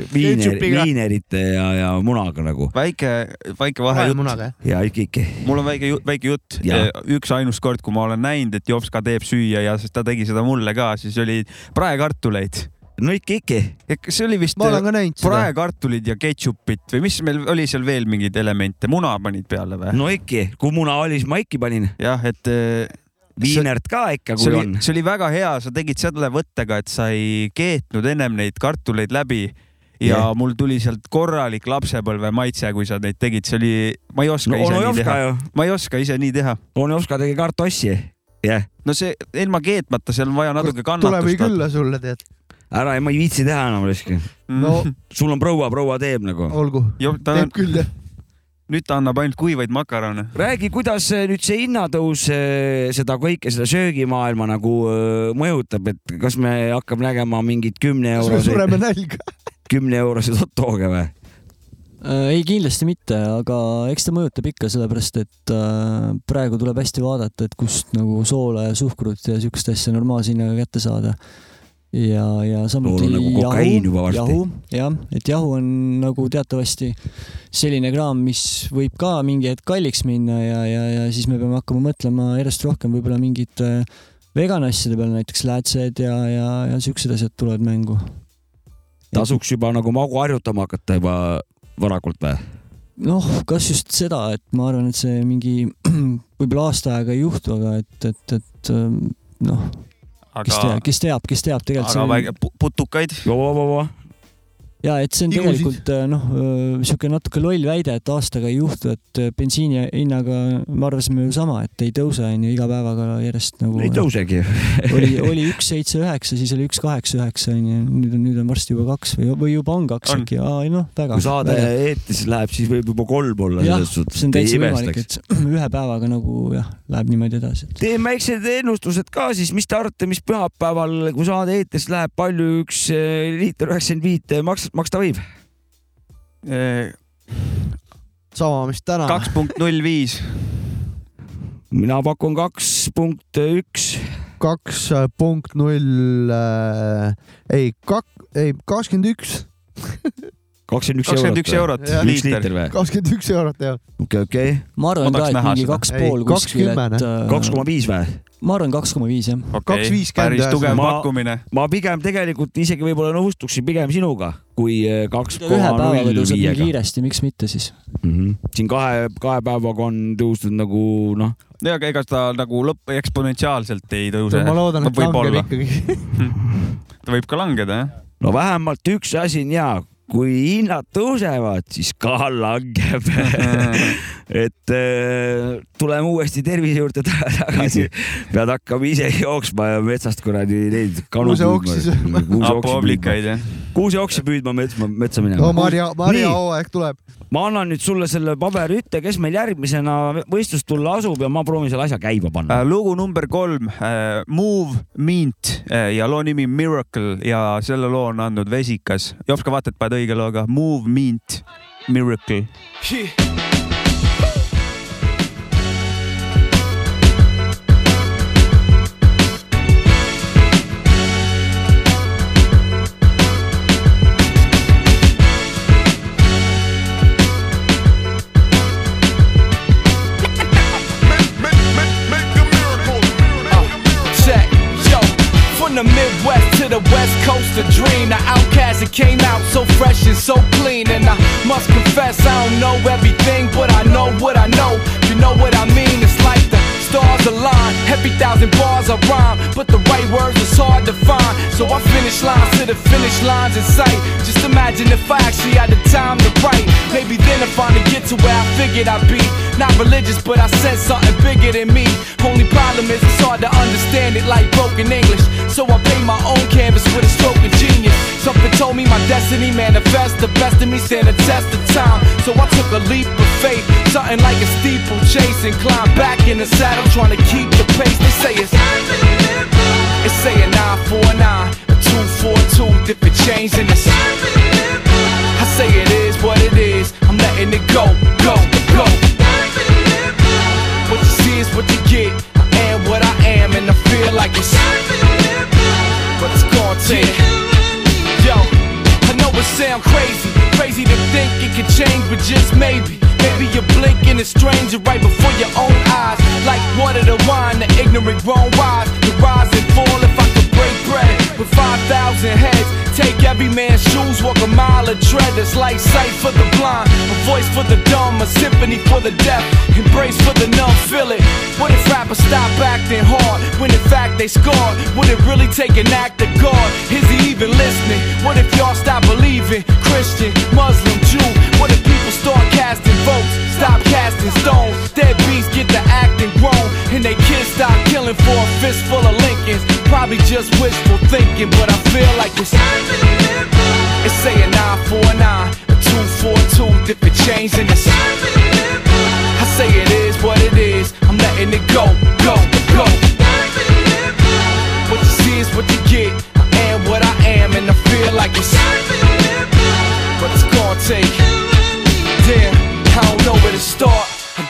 S3: viiner, viinerite ja, ja munaga nagu
S4: väike, väike vahejutt.
S3: ja ikka, ikka.
S4: mul on väike, väike jutt.
S3: Jaa.
S4: üks ainus kord, kui ma olen näinud, et Jopska teeb süüa ja siis ta tegi seda mulle ka, siis oli praekartuleid.
S3: No ikka, ikka.
S4: see oli vist praekartulid ja ketšupit või mis meil oli seal veel mingeid elemente, muna panid peale või?
S3: no ikka, kui muna oli, siis ma ikka panin.
S4: jah, et eh,
S3: viinert ka ikka,
S4: see
S3: kui
S4: oli
S3: on,.
S4: see oli väga hea, sa tegid selle võttega, et sa ei keetnud ennem neid kartuleid läbi ja
S3: Jah.
S4: mul tuli sealt korralik lapsepõlve maitse, kui sa neid tegid, see oli, ma ei oska
S3: no
S4: ise nii teha,
S3: ju,
S4: ma ei oska ise nii teha.
S3: onu Jovska tegi kartossi. jah,
S4: no see ilma keetmata, seal on vaja natuke kannatust.
S2: külla sulle tead.
S3: ära, ma ei viitsi teha enam riski.
S2: no
S3: sul on proua, proua teeb nagu.
S2: olgu, teeb küll jah.
S4: nüüd ta annab ainult kuivaid makarone.
S3: räägi, kuidas äh, nüüd see hinnatõus äh, seda kõike, seda söögimaailma nagu äh, mõjutab, et kas me hakkame nägema mingeid kümne
S2: kas me
S3: euroseid,
S2: sureme nälga?
S3: kümne euroseid hot dog'e või?
S5: Ei, kindlasti mitte, aga eks ta mõjutab ikka, sellepärast et äh, praegu tuleb hästi vaadata, et kust nagu soola ja suhkrut ja siukest asja normaalse hinnaga kätte saada. ja, ja samuti
S3: on nagu varsti.
S5: jahu, jah, et jahu on nagu teatavasti selline kraam, mis võib ka mingi hetk kalliks minna ja, ja, ja siis me peame hakkama mõtlema järjest rohkem võib-olla mingite vegan asjade peale, näiteks läätsed ja, ja, ja siuksed asjad tulevad mängu.
S3: tasuks juba nagu magu harjutama hakata juba varakult või?
S5: noh, kas just seda, et ma arvan, et see mingi võib-olla aasta aega ei juhtu, aga et, et, et ähm, noh, kes
S4: aga
S5: teab,, kes teab, kes teab, tegelikult
S4: aga pu- putukaid,
S5: ja et see on
S2: Igusid.
S5: tegelikult äh, noh, sihuke natuke loll väide, et aastaga ei juhtu, et äh, bensiini hinnaga me arvasime ju sama, et ei tõuse, onju, iga päevaga järjest nagu
S3: ei tõusegi.
S5: oli, oli üks seitse üheksa, siis oli üks kaheksa üheksa onju, nüüd on, nüüd on varsti juba kaks või, või juba on kaks
S4: On.
S5: äkki, aa ei noh, väga.
S3: kui saade eetrisse läheb, siis võib juba kolm olla
S5: jah, see on täitsa võimalik, et ühe päevaga nagu jah, läheb niimoodi edasi, et
S3: teeme väiksed ennustused ka siis, mis te arvate, mis pühapäeval, kui saade eetrisse läheb, palju üks liiter üheksakümmend viit maks-, maksta võib?
S2: sama, mis täna.
S4: kaks punkt null viis.
S3: mina pakun kaks punkt üks.
S2: kaks punkt null äh,, ei, kak-, ei kakskümmend üks,
S3: kakskümmend üks
S4: kakskümmend üks
S3: eurot.
S4: eurot
S3: üks
S4: liiter
S3: või?
S2: kakskümmend üks eurot jah.
S3: okei, okei.
S5: ma arvan
S4: Ma
S5: ka, et mingi kaks pool kuskil, et
S2: noh.
S5: äh,
S3: kaks koma viis või?
S5: ma arvan kaks koma viis jah.
S2: Kaks viiskümmend
S4: päris tugev pakkumine.
S3: ma pigem tegelikult isegi võib-olla nõustuksin pigem sinuga, kui eh, kaks koma null viiega.
S5: kiiresti, miks mitte siis?
S3: siin kahe, kahe päevaga on tõusnud nagu noh,
S4: ja aga ega ta nagu lõpp eksponentsiaalselt ei tõuse.
S2: ma loodan, et langeb ikkagi.
S4: ta võib ka langeda jah.
S3: no vähemalt üks asi on hea, kui hinnad tõusevad, siis ka langeb. et äh, tuleme uuesti tervise juurde ta- tagasi. pead hakkama ise jooksma ja metsast kuradi neid kanu
S2: Kuuseoksi sööma.
S4: hapooblikaid jah.
S3: Kuuseoksi püüdma metsa, metsa minema
S2: no. Marja, Marja hooaeg tuleb.
S3: ma annan nüüd sulle selle paberi ütte, kes meil järgmisena võistlust tulla asub ja ma proovin selle asja käima panna.
S4: lugu number kolm, Move Mint äh, ja loo nimi Miracle ja selle loo on andnud Vesikas. Jopska, vaata, et paned õige looga. Move Mint, Miracle.
S10: check. The West Coast, a dream. The outcast, it came out so fresh and so clean. And I must confess, I don't know everything, but I know what I know. You know what I mean? Stars align. Every thousand bars I rhyme, but the right words is hard to find. So I finish lines to the finish lines in sight. Just imagine if I actually had the time to write. Maybe then I finally get to where I figured I'd be. Not religious, but I said something bigger than me. Only problem is it's hard to understand it like broken English. So I paint my own canvas with a stroke of genius. Something told me my destiny manifest. The best of me stand the test of time. So I took a leap of faith. Something like a steeple chase and climb back in the saddle, trying to keep the pace, they say it's. It's saying 949, a 242, different chains in this. I say it is what it is, I'm letting it go, go, go. What you see is what you get. I am what I am, and I feel like it's. But it's gonna take. Sound crazy, crazy to think it could change, but just maybe. Maybe you're blinking a stranger right before your own eyes. Like water to wine, the ignorant grown wise. The rise and fall with 5,000 heads. Take every man's shoes, walk a mile of tread. It's like sight for the blind, a voice for the dumb, a symphony for the deaf, embrace for the numb. Feel it. What if rappers stop acting hard when in fact they scored? Would it really take an act of God? Is he even listening? What if y'all stop believing? Christian, Muslim, Jew. What if people start casting votes? Stop casting stones. Dead beats get the and they kids stop killing for a fistful of Lincolns. Probably just wishful thinking, but I feel like it's. It's saying 949, a 242, different chains in this. I say it is what it is, I'm letting it go, go, go. What you see is what you get. I am what I am, and I feel like it's. But it's gonna take. Damn, I don't know where to start.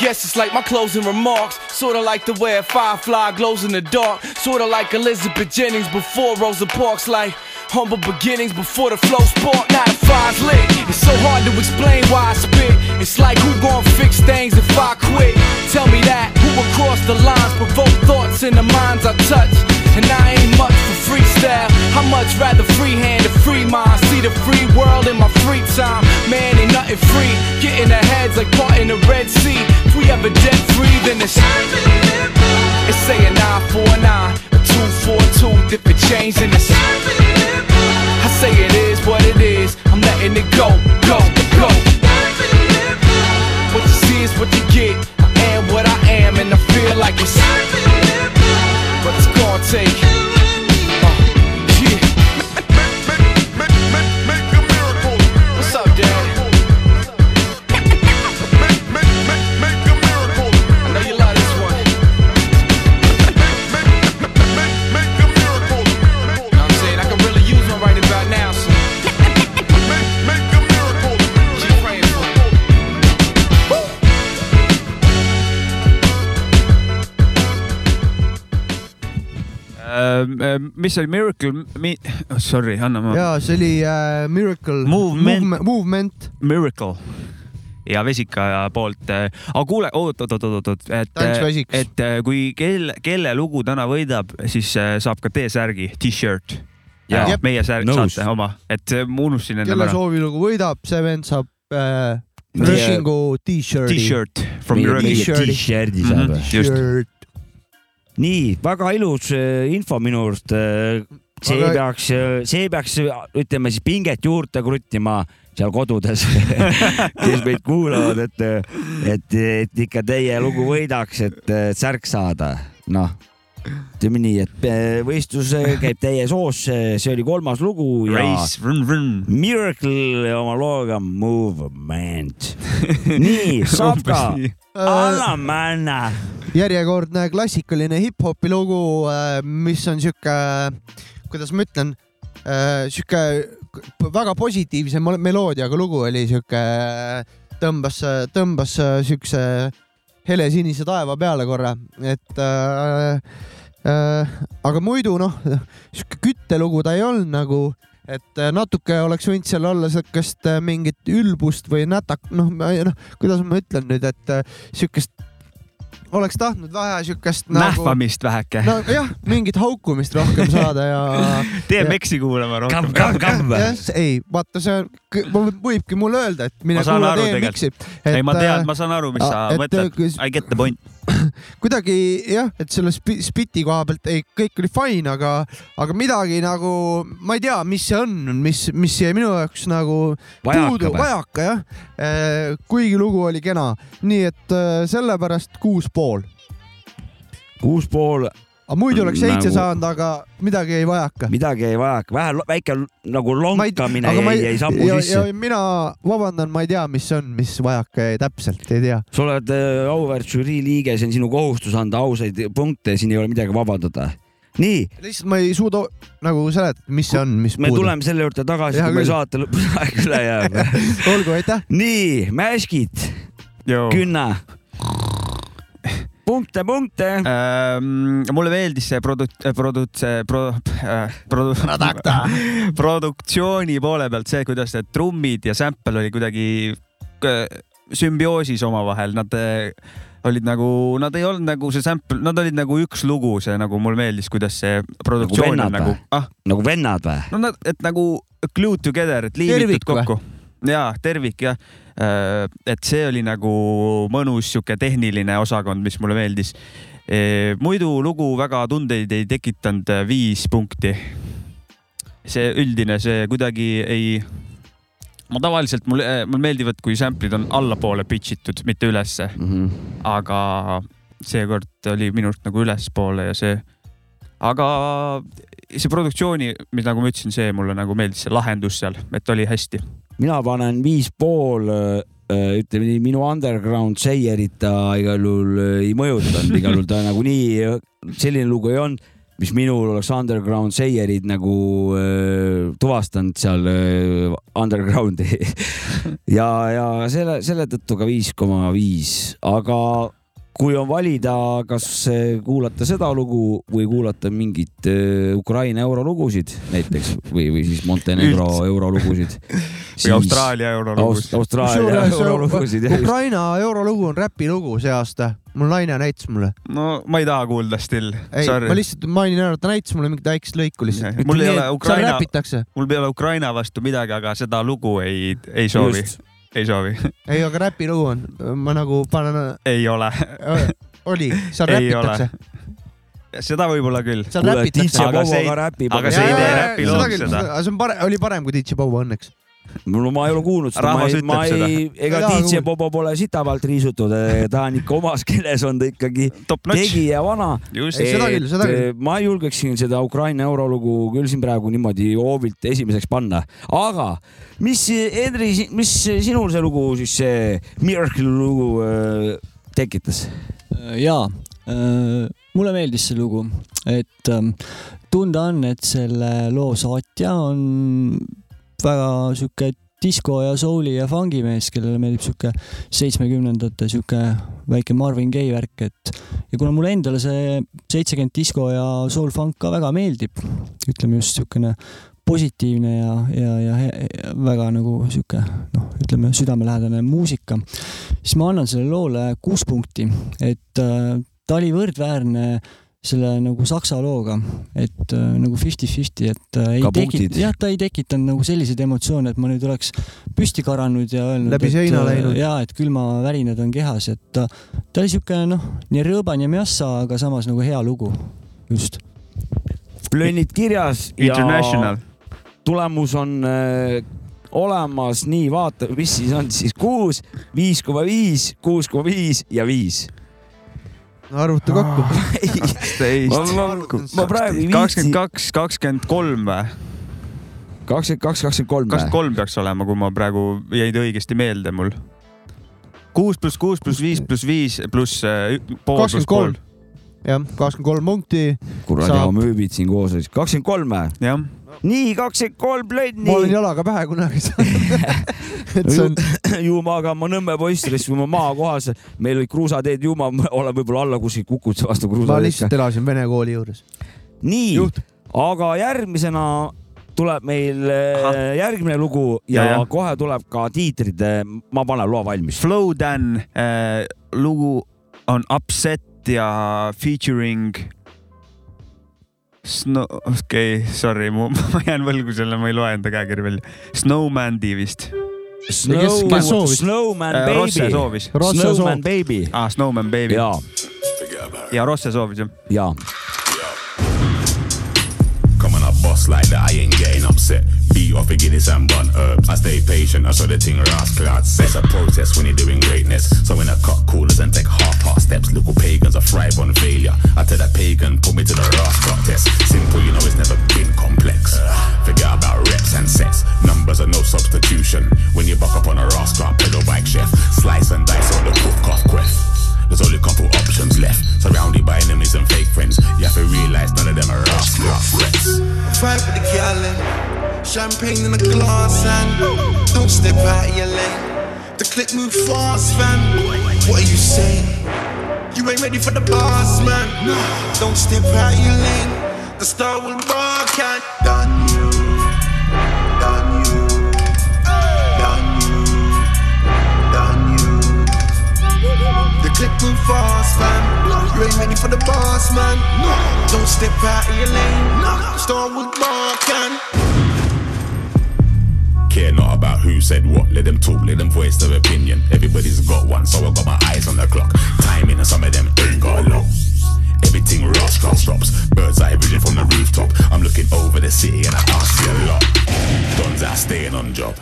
S10: Guess it's like my closing remarks. Sorta like the way a firefly glows in the dark. Sorta like Elizabeth Jennings before Rosa Parks. Like humble beginnings before the flow spark. Now the fire's lit. It's so hard to explain why I spit. It's like who gon' fix things if I quit? Tell me that. Who will cross the lines, provoke thoughts in the minds I touch? And I ain't much for freestyle. I much rather freehand a free mind. See the free world in my free time. Man, ain't nothing free. Getting the heads like caught in the Red Sea. If we ever dead free, then it's. It's saying 949, a 242, different chains in this. I say it is what it is. I'm letting it go, go, go. What you see is what you get. I am what I am, and I feel like it's. But
S4: Ähm, mis oli Miracle Mi..., sorry, anna ma.
S2: ja see oli äh, Miracle
S4: Movement.
S2: Movement, movement.
S4: Miracle ja Vesika poolt. aga kuule, oot, oot, oot, oot, oot, et et äh, kui kelle, kelle lugu täna võidab, siis äh, saab ka T-särgi, T-shirt. ja
S2: Jep.
S4: meie särg, saate oma, et äh, ma unustasin enne
S2: kelle soovilugu võidab, see vend saab äh, Rushingu t-shirt'i.
S4: T-shirt
S2: T-shirti.
S3: t-shirt'i
S4: Mhm.
S3: saab.
S4: just.
S3: Nii väga ilus äh, info minu arust. see
S2: Aga-
S3: peaks, see peaks, ütleme siis pinget juurde kruttima seal kodudes kes meid kuulavad, et, et, et ikka teie lugu võidaks, et äh, särk saada. noh, ütleme nii, et äh, võistlus äh, käib täie soos, see oli kolmas lugu ja
S4: Race, run, run.
S3: Miracle oma looga Movement. nii, saab ka.
S2: Äh,
S3: anname, anna.
S2: järjekordne klassikaline hip-hopi lugu, mis on sihuke, kuidas ma ütlen, sihuke väga positiivse mel- meloodiaga lugu oli sihuke, tõmbas, tõmbas siukse helesinise taeva peale korra, et äh, äh, aga muidu noh, sihuke küttelugu ta ei olnud nagu, et äh, natuke oleks võinud seal olla siukest äh, mingit ülbust või nätak, noh, noh, kuidas ma ütlen nüüd, et äh, siukest oleks tahtnud vähe siukest nagu
S4: nähvamist väheke.
S2: nojah, mingit haukumist rohkem saada ja
S4: DMX-i kuulama rohkem.
S3: kamm, kamm, kamm.
S2: jah, ei, vaata, see on, võibki mulle öelda, et mine
S4: Ma saan
S2: kuula
S4: aru
S2: DMX-i.
S4: ei, ma tean, ma saan aru, mis sa mõtled
S2: kui-.
S4: I get the point.
S2: kuidagi jah, et selle spi- spiti koha pealt ei, kõik oli fine, aga, aga midagi nagu, ma ei tea, mis see on, mis, mis jäi minu jaoks nagu
S3: Vajaka
S2: puudu, vajaka jah. kuigi lugu oli kena, nii et äh, sellepärast kuus pool.
S3: kuus pool
S2: aga muidu oleks seitse
S3: Nagu-
S2: saanud, aga midagi jäi vajaka.
S3: midagi jäi vajaka, vähe väike nagu lonkamine jäi,
S2: ei,
S3: jäi sammu
S2: ja,
S3: sisse
S2: ja. mina vabandan, ma ei tea, mis on, mis vajaka jäi täpselt, ei tea.
S3: sa oled äh, auväärt žürii liige, see on sinu kohustus anda ausaid punkte, siin ei ole midagi vabandada. nii,
S2: lihtsalt ma ei suuda nagu seletada, mis see on, mis
S3: me
S2: puudub.
S3: tuleme selle juurde tagasi, kui meil saate lõpus aeg üle jääb.
S2: olgu, aitäh.
S3: nii, Mäskid, Künna. punkte, punkte.
S4: Ähm, mulle meeldis see produ-, produt-, see pro- äh,, produ-, produktsiooni poole pealt see, kuidas need trummid ja sample oli kuidagi äh, sümbioosis omavahel, nad äh, olid nagu, nad ei olnud nagu see sample, nad olid nagu üks lugu, see nagu mulle meeldis, kuidas see produktsioon
S3: vennad
S4: on nagu ah,
S3: nagu vennad või?
S4: no nad, et nagu glued together, et liimitud kokku. jaa, tervik jah. Et see oli nagu mõnus sihuke tehniline osakond, mis mulle meeldis. muidu lugu väga tundeid ei tekitanud, viis punkti. see üldine, see kuidagi ei, ma tavaliselt, mulle, mulle meeldivad, kui sample'id on allapoole pitch itud, mitte ülesse,
S3: Mhm.
S4: aga seekord oli minu arust nagu ülespoole ja see, aga see produktsiooni, mis nagu ma ütlesin, see mulle nagu meeldis, see lahendus seal, et oli hästi.
S3: Mina panen viis pool, ütleme nii, minu underground seierit ta igal juhul äh, ei mõjutanud, igal juhul ta nagunii selline lugu ei olnud, mis minul oleks underground seierid nagu äh, tuvastanud seal äh, underground'i. Ja, ja selle, selle tõttu ka viis koma viis, aga kui on valida, kas äh, kuulata seda lugu või kuulata mingit äh, Ukraina eurolugusid näiteks või, või siis Montenegro eurolugusid.
S4: või Austraalia eurolugus.
S3: Austraalia eurolugusid.
S2: Ukraina eurolugu on räpilugu see aasta, mul naine näitas mulle.
S4: no ma ei taha kuulda still,
S2: ei, ma lihtsalt mainin ära, ta näitas mulle mingit väikest lõiku lihtsalt.
S4: mul ei ole Ukraina,
S2: räpitakse.
S4: mul ei ole Ukraina vastu midagi, aga seda lugu ei, ei soovi, ei soovi,
S2: ei, aga räpilugu on, ma nagu panen,
S4: ei ole,
S2: oli, seal
S4: Ei ole.
S2: räpitakse.
S4: seda võib-olla küll.
S2: seal räpitakse.
S4: Aga see ei- aga see ei tee räpiloog seda.
S2: see on parem, oli parem kui DJ Bobo õnneks.
S3: No ma ei ole kuulnud seda, ma
S4: Rahvas
S3: ei, ma
S4: ütleb
S3: ei, ega DJ Bobo pole sita pealt riisutud, ta on ikka omas keeles on ta ikkagi tegija vana. ma julgeksin seda Ukraina eurolugu küll siin praegu niimoodi hoovilt esimeseks panna, aga mis, Henri, mis sinul see lugu siis, see Miracle lugu äh, tekitas?
S5: jaa, mulle meeldis see lugu, et ähm, tunda on, et selle loo saatja on väga sihuke disko ja souli ja fungi mees, kellele meeldib sihuke seitsmekümnendate sihuke väike Marvin Gaye värk, et ja kuna mulle endale see seitsekümmend disko ja soul funk ka väga meeldib, ütleme just siukene positiivne ja, ja, ja, ja väga nagu sihuke noh, ütleme südamelähedane muusika, siis ma annan sellele loole kuus punkti, et äh, ta oli võrdväärne selle nagu saksa looga, et äh, nagu fifty-fifty, et äh, ei
S3: Ka
S5: tekit-
S3: punktid.,
S5: jah, ta ei tekitanud nagu selliseid emotsioone, et ma nüüd oleks püsti karanud ja öelnud,
S2: Läbi
S5: et
S2: seina
S5: äh,
S2: läinud.
S5: ja et külmavärinad on kehas, et ta, ta oli siuke noh, nii rõõban ja mjassa, aga samas nagu hea lugu, just.
S3: plönnid kirjas ja
S4: International,
S3: tulemus on äh, olemas, nii vaata, mis siis on siis kuus, viis koma viis, kuus koma viis ja viis.
S2: Arvuta kokku.
S3: ma, ma, ma praegu ei
S4: kakskümmend kaks, kakskümmend kolm või?
S3: kakskümmend kaks, kakskümmend kolm
S4: kakskümmend kolm peaks olema, kui ma praegu jäid õigesti meelde mul. kuus pluss kuus pluss viis pluss viis pluss äh, pool pluss pool.
S2: jah, kakskümmend kolm punkti.
S3: kuradi
S2: Saab.
S3: amööbid siin koos olid, kakskümmend kolm või?
S4: jah,
S3: nii, kakskümmend kolm plönni
S2: ma olen. jalaga pähe kunagi saanud. et see on,
S3: ju ma ma Nõmme poiss, kui ma maakohas, meil olid kruusateed ju ma olen võib-olla alla kuskil kukkunud vastu
S2: ma
S3: kruusateed.
S2: lihtsalt elasin vene kooli juures.
S3: nii aga järgmisena tuleb meil äh,
S4: Ahah.
S3: järgmine lugu ja,
S4: Ja,
S3: ja
S4: ja.
S3: kohe tuleb ka tiitrid. ma panen loa valmis.
S4: Flow Dan äh, lugu on Upset ja featuring Snow, okei okay,, sorry, ma jään võlgu selle, ma ei loe enda käekirja välja. Snowmandi vist
S3: Snow
S2: kes- kes soovis?
S3: Snowman
S4: äh,. Rosse
S3: Baby.
S4: soovis.
S2: Rosse
S3: Snowman
S2: soov.
S3: Baby.
S4: aa, Snowman Baby.
S3: ja,
S4: ja Rosse soovis jah.
S3: ja
S11: Come on, I bust like that, I ain't getting upset. Off a Guinness and bun herbs. I stay patient, I saw the thing rascal. It's a process when you're doing greatness. So when I cut corners and take half-heart steps, little pagans I thrive on failure. I tell that pagan, put me to the rascal test. Simple, you know, it's never been complex. Forget about reps and sets. Numbers are no substitution. When you buck up on a rascal, pedal bike chef. Slice and dice on the cook off quest. There's only a couple options left. Surrounded by enemies and fake friends. You have to realize none of them are rascal threats.
S12: Fight with the gallon, champagne in a glass, and don't step out of your lane. The clip move fast, fam. What are you saying? You ain't ready for the boss, man. Don't step out of your lane. The star will rock and done you, done you, done you, you. The clip move fast, fam. You ain't ready for the boss, man. Don't step out of your lane. Star will rock and.
S11: Care not about who said what, let them talk, let them voice their opinion. Everybody's got one, so I got my eyes on the clock. Timing and some of them ain't got a lot. Everything rascal stops. Bird's eye vision from the rooftop. I'm looking over the city and I can't see a lot. Dons are staying on job.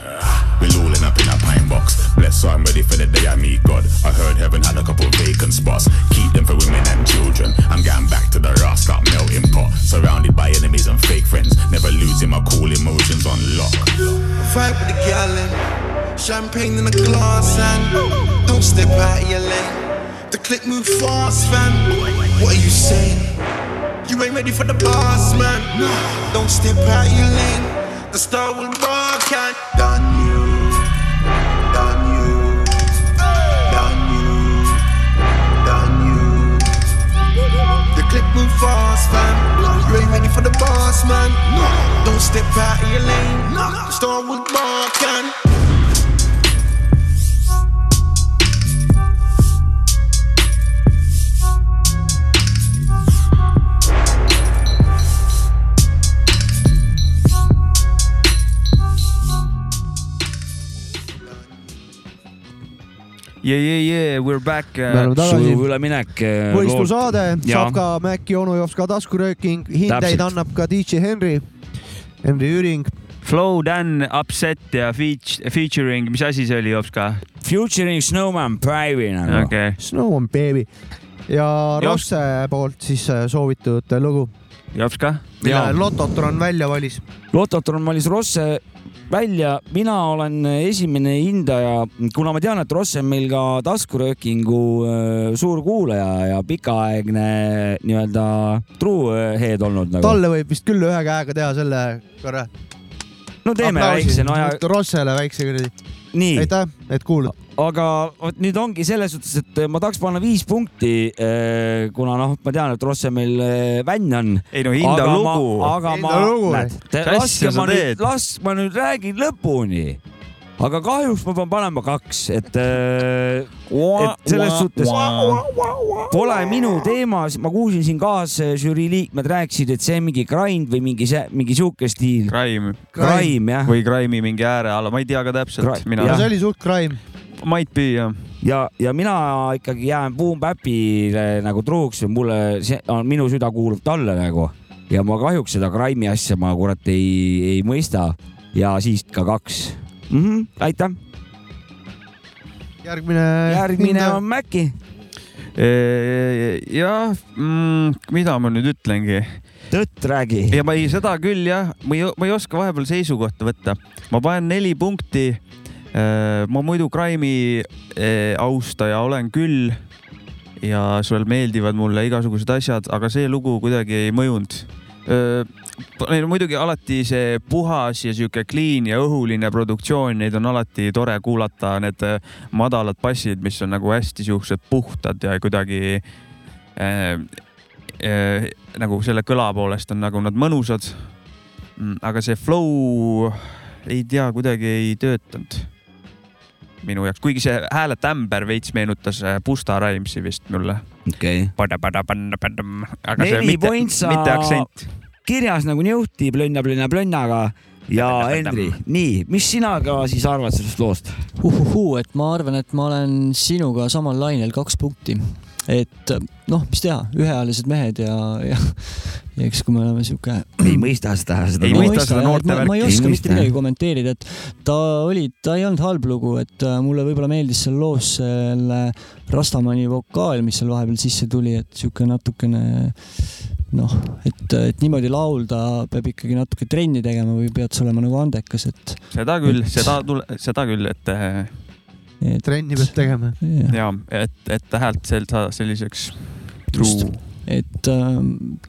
S11: We're rolling up in a pine box. Blessed, so I'm ready for the day I meet God. I heard heaven had a couple vacant spots. Keep them for women and children. I'm getting back to the rascal melting pot. Surrounded by enemies and fake friends. Never losing my cool emotions on lock.
S12: Fight with the gallon, champagne in a glass, and don't step out of your lane. The click move fast, fam. What are you saying? You ain't ready for the boss, man. No. Don't step out your lane. The star will rock and done you. The click move fast, fam. You ain't ready for the boss, man. No. Don't step out of your lane. The star will rock and.
S4: Yeah, yeah, yeah, we're back.
S2: Me oleme tagasi.
S3: sujuv üleminek.
S2: võistlusaade,
S3: Jaa.
S2: saab ka Maci onu jooks ka taskurööking, hindeid annab ka DJ Henry, Henry Jüring.
S4: Flow Dan, Upset ja feat-, featuring, mis asi see oli, Jops ka?
S3: Futuring Snowman Prive'i nagu.
S4: okei,
S2: Snow on baby ja
S4: Jops.
S2: Rosse poolt siis äh, soovitud lugu,
S4: Jops ka?
S2: mille. Lototron välja valis.
S3: Lototron valis Rosse välja, mina olen esimene hindaja, kuna ma tean, et Rosse on meil ka taskuröökingu äh, suur kuulaja ja pikaaegne nii-öelda true head olnud nagu.
S2: talle võib vist küll ühe käega teha selle korra.
S3: no teeme väikse, no ja
S2: Rossele väikse kuradi.
S3: nii,
S2: aitäh, et kuulad.
S3: aga vot nüüd ongi selles suhtes, et ma tahaks panna viis punkti, kuna noh, ma tean, et Rosse meil äh, vänn on.
S4: ei no hinda
S3: aga
S4: lugu.
S3: ma, aga
S2: Enda
S3: ma näed, laske ma nüüd las ma nüüd räägin lõpuni. Aga kahjuks ma pean panema kaks, et, et selles suhtes pole minu teema, ma kuulsin siin kaasžürii liikmed rääkisid, et see on mingi grind või mingi see, mingi sihuke stiil.
S4: Crime
S3: Crime jah,
S4: või Crime'i mingi ääre alla, ma ei tea ka täpselt,
S2: see oli suht crime.
S4: might be jah.
S3: ja, ja mina ikkagi jään Boom Bapile nagu truuks, mulle see on minu süda kuulub talle nagu. Ja ma kahjuks seda Grime'i asja ma kurat ei, ei mõista. Ja siis ka kaks mm. -hmm, aitäh,
S2: järgmine.
S3: järgmine on Maci.
S4: jah mm,, mida ma nüüd ütlengi
S3: tõtt räägi.
S4: ja ma ei, seda küll jah, ma ei, ma ei oska vahepeal seisukohta võtta. ma panen neli punkti. ma muidu Crime'i eh, austaja olen küll ja sul meeldivad mulle igasugused asjad, aga see lugu kuidagi ei mõjunud. Neil on muidugi alati see puhas ja sihuke clean ja õhuline produktsioon, neid on alati tore kuulata, need eh, madalad bassid, mis on nagu hästi siuksed puhtad ja kuidagi äh, äh, nagu selle kõla poolest on nagu nad mõnusad. aga see flow ei tea, kuidagi ei töötanud minu jaoks, kuigi see hääle tämber veits meenutas äh, Busta Rhymesi vist mulle.
S3: okei okay.,
S4: aga see
S3: Neli
S4: mitte,
S3: pointsa-
S4: mitte.
S3: Kirjas nagu niuhti plönna, plönna, plönnaga ja Henri, nii, mis sina ka siis arvad sellest loost?
S5: uhuhuu, et ma arvan, et ma olen sinuga samal lainel kaks punkti. et noh, mis teha, üheealised mehed ja, ja, eks kui me oleme sihuke
S3: ei mõista seda, seda
S4: Ei
S5: ma
S4: mõista seda noorte
S5: ma, ma ei
S3: värki.
S5: oska mitte midagi kommenteerida, et ta oli, ta ei olnud halb lugu, et äh, mulle võib-olla meeldis seal loos selle Rastamani vokaal, mis seal vahepeal sisse tuli, et sihuke natukene noh, et, et niimoodi laulda peab ikkagi natuke trenni tegema või pead sa olema nagu andekas, et
S4: seda küll, seda tule, seda küll, et eh,
S2: trenni peab tegema.
S4: ja et, et häält sel- saada selliseks
S5: Just.
S4: truu.
S5: Et äh,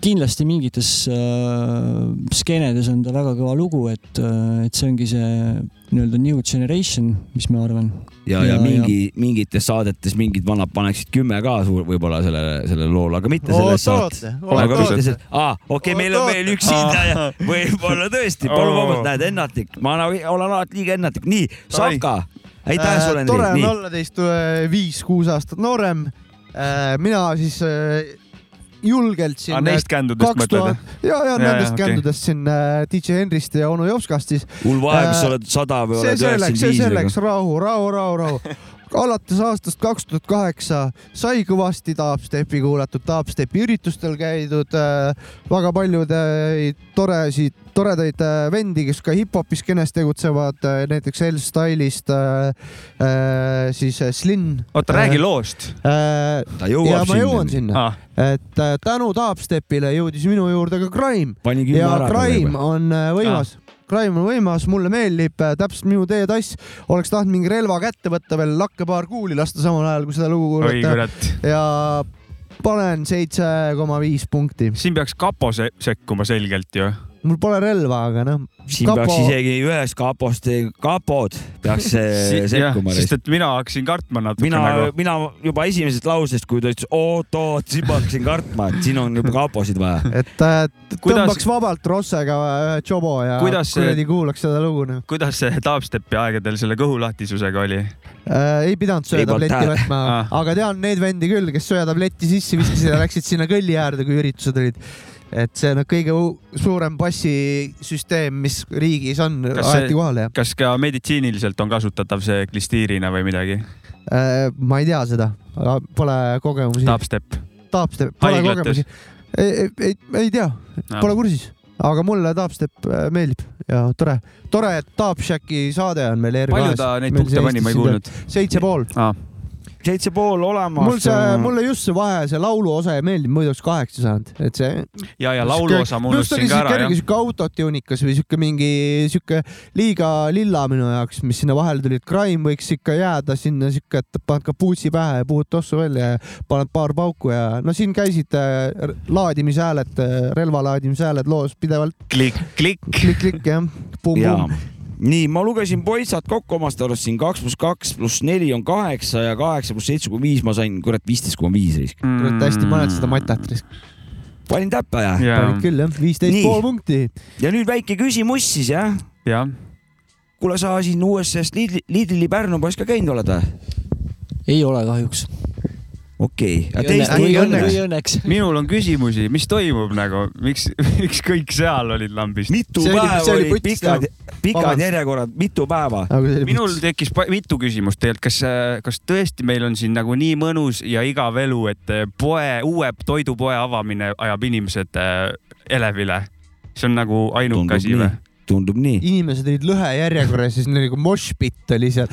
S5: kindlasti mingites äh, skeenedes on ta väga kõva lugu, et äh,, et see ongi see nii-öelda new generation, mis ma arvan.
S3: ja, ja mingi, mingites saadetes mingid vanad paneksid kümme ka suur, võib-olla sellele, sellele loole, aga mitte selles saates. aga mitte see, aa, okei okay,, meil on veel üks hindaja, võib-olla tõesti, palun vabandust, näed, ennatlik, ma nagu olen alati liiga ennatlik, nii, Savka, aitäh sulle,
S2: Äh, tore
S3: Hendrik,
S2: on
S3: nii.
S2: olla teist äh, viis-kuus aastat noorem. mina siis äh, julgelt siin.
S4: Aa, neist kändudest mõtled,
S2: ja, ja nendest
S4: okei.
S2: kändudest siin äh, DJ Henrist ja onu Jopskast siis.
S3: mul vahe, kas sa oled sada või
S2: see
S3: oled
S2: selleks, see
S3: üheksakümmend
S2: selleks,
S3: viis.
S2: rahu, rahu, rahu, rahu. alates aastast kaks tuhat kaheksa sai kõvasti dubstepi kuulatud, dubstepi üritustel käidud äh,, väga paljud äh, toresid, toredaid äh, vendi, kes ka hip-hopi skeenes tegutsevad äh,, näiteks L-Style'ist äh,, äh, siis Slin.
S4: oota, räägi loost.
S2: äh,.
S3: ta jõuab
S2: ja ma
S3: sinna.
S2: jõuan sinna
S4: Ah.,
S2: et tänu dubstepile jõudis minu juurde ka Crime ja Crime on võimas ah.. Crime on võimas, mulle meeldib täpselt minu teetass. oleks tahtnud mingi relva kätte võtta veel, lakke paar kuuli lasta samal ajal, kui seda lugu
S4: oi
S2: kuulata
S4: kurat.
S2: ja panen seitse koma viis punkti.
S4: siin peaks kapo se sekkuma selgelt ju.
S2: Mul pole relva, aga noh.
S3: siin peaks isegi ühest kapost, kapod peaks eh, sekkuma.
S4: sest et mina hakkasin kartma natuke
S3: mina
S4: nagu.,
S3: mina juba esimesest lausest, kui ta ütles oot-oot, siis ma hakkasin kartma, et siin on juba kaposid vaja.
S2: et äh,
S4: Kuidas-
S2: tõmbaks vabalt Rossega ühe tšobo ja
S4: Kuidas see-
S2: kuradi kuulaks seda lugu noh.
S4: kuidas see dubstepi aegadel selle kõhulahtisusega oli?
S2: äh,. ei pidanud söötabletti võtma
S4: Ah.,
S2: aga tean neid vendi küll, kes söötabletti sisse viskasid ja läksid sinna kõlli äärde, kui üritused olid. Et see on kõige suurem bassisüsteem, mis riigis on, aeti kohale ja
S4: kas ka meditsiiniliselt on kasutatav see klistiirina või midagi?
S2: äh, ma ei tea seda, pole kogemusi.
S4: Dubstep.
S2: Dubstep, pole
S4: Haiglates.
S2: kogemusi. ei, ei, ei, tea,
S4: Ah.
S2: pole kursis, aga mulle Dubstep äh, meeldib ja tore, tore, et Dubshacki saade on meil
S4: palju ta neid punkte pani, ma ei kuulnud.
S2: seitse pool.
S3: Seitse pool olemas.
S2: mul see, mulle just see vahe, see lauluosa ei meeldinud, muidu oleks kaheksa saanud, et see.
S4: ja, ja lauluosa ma unustasin ka ära jah.
S2: siuke autotunikas või siuke mingi siuke liiga lilla minu jaoks, mis sinna vahele tuli, et Crime võiks ikka jääda sinna siuke, et paned kapuutsi pähe ja puhud tossu välja ja paned paar pauku ja no siin käisid äh, laadimishääled, relva laadimishääled loos pidevalt.
S4: klikk, klikk.
S2: klikk-klikk jah,
S3: jaa
S2: pumm-pumm.
S3: nii, ma lugesin poissad kokku omast arust siin kaks pluss kaks pluss neli on kaheksa ja kaheksa pluss seitse koma viis, ma sain kurat viisteist koma viis risk.
S2: kurat hästi paned seda matat.
S3: panin täppa ja.
S2: panid küll jah, viisteist pool punkti.
S3: ja nüüd väike küsimus siis jah.
S4: jah.
S3: kuule, sa siin USS Lidli, Lidli Pärnu poiss ka käinud oled või?
S5: ei ole kahjuks.
S3: Okei okay.
S4: minul on küsimusi, mis toimub nagu, miks, miks kõik seal olid lambist?
S3: mitu
S2: See oli-
S3: päeva
S2: oli
S3: oli pikad, pikad
S2: Vabandust.
S3: järjekorrad, mitu päeva?
S4: minul tekkis mitu küsimust tegelikult, kas, kas tõesti meil on siin nagu nii mõnus ja igav elu, et eh, poe, uue toidupoe avamine ajab inimesed äh, elevile? see on nagu ainuke asi või?
S3: Tundub nii.
S2: inimesed olid lõhejärjekorras, siis neil nagu moshpit oli seal.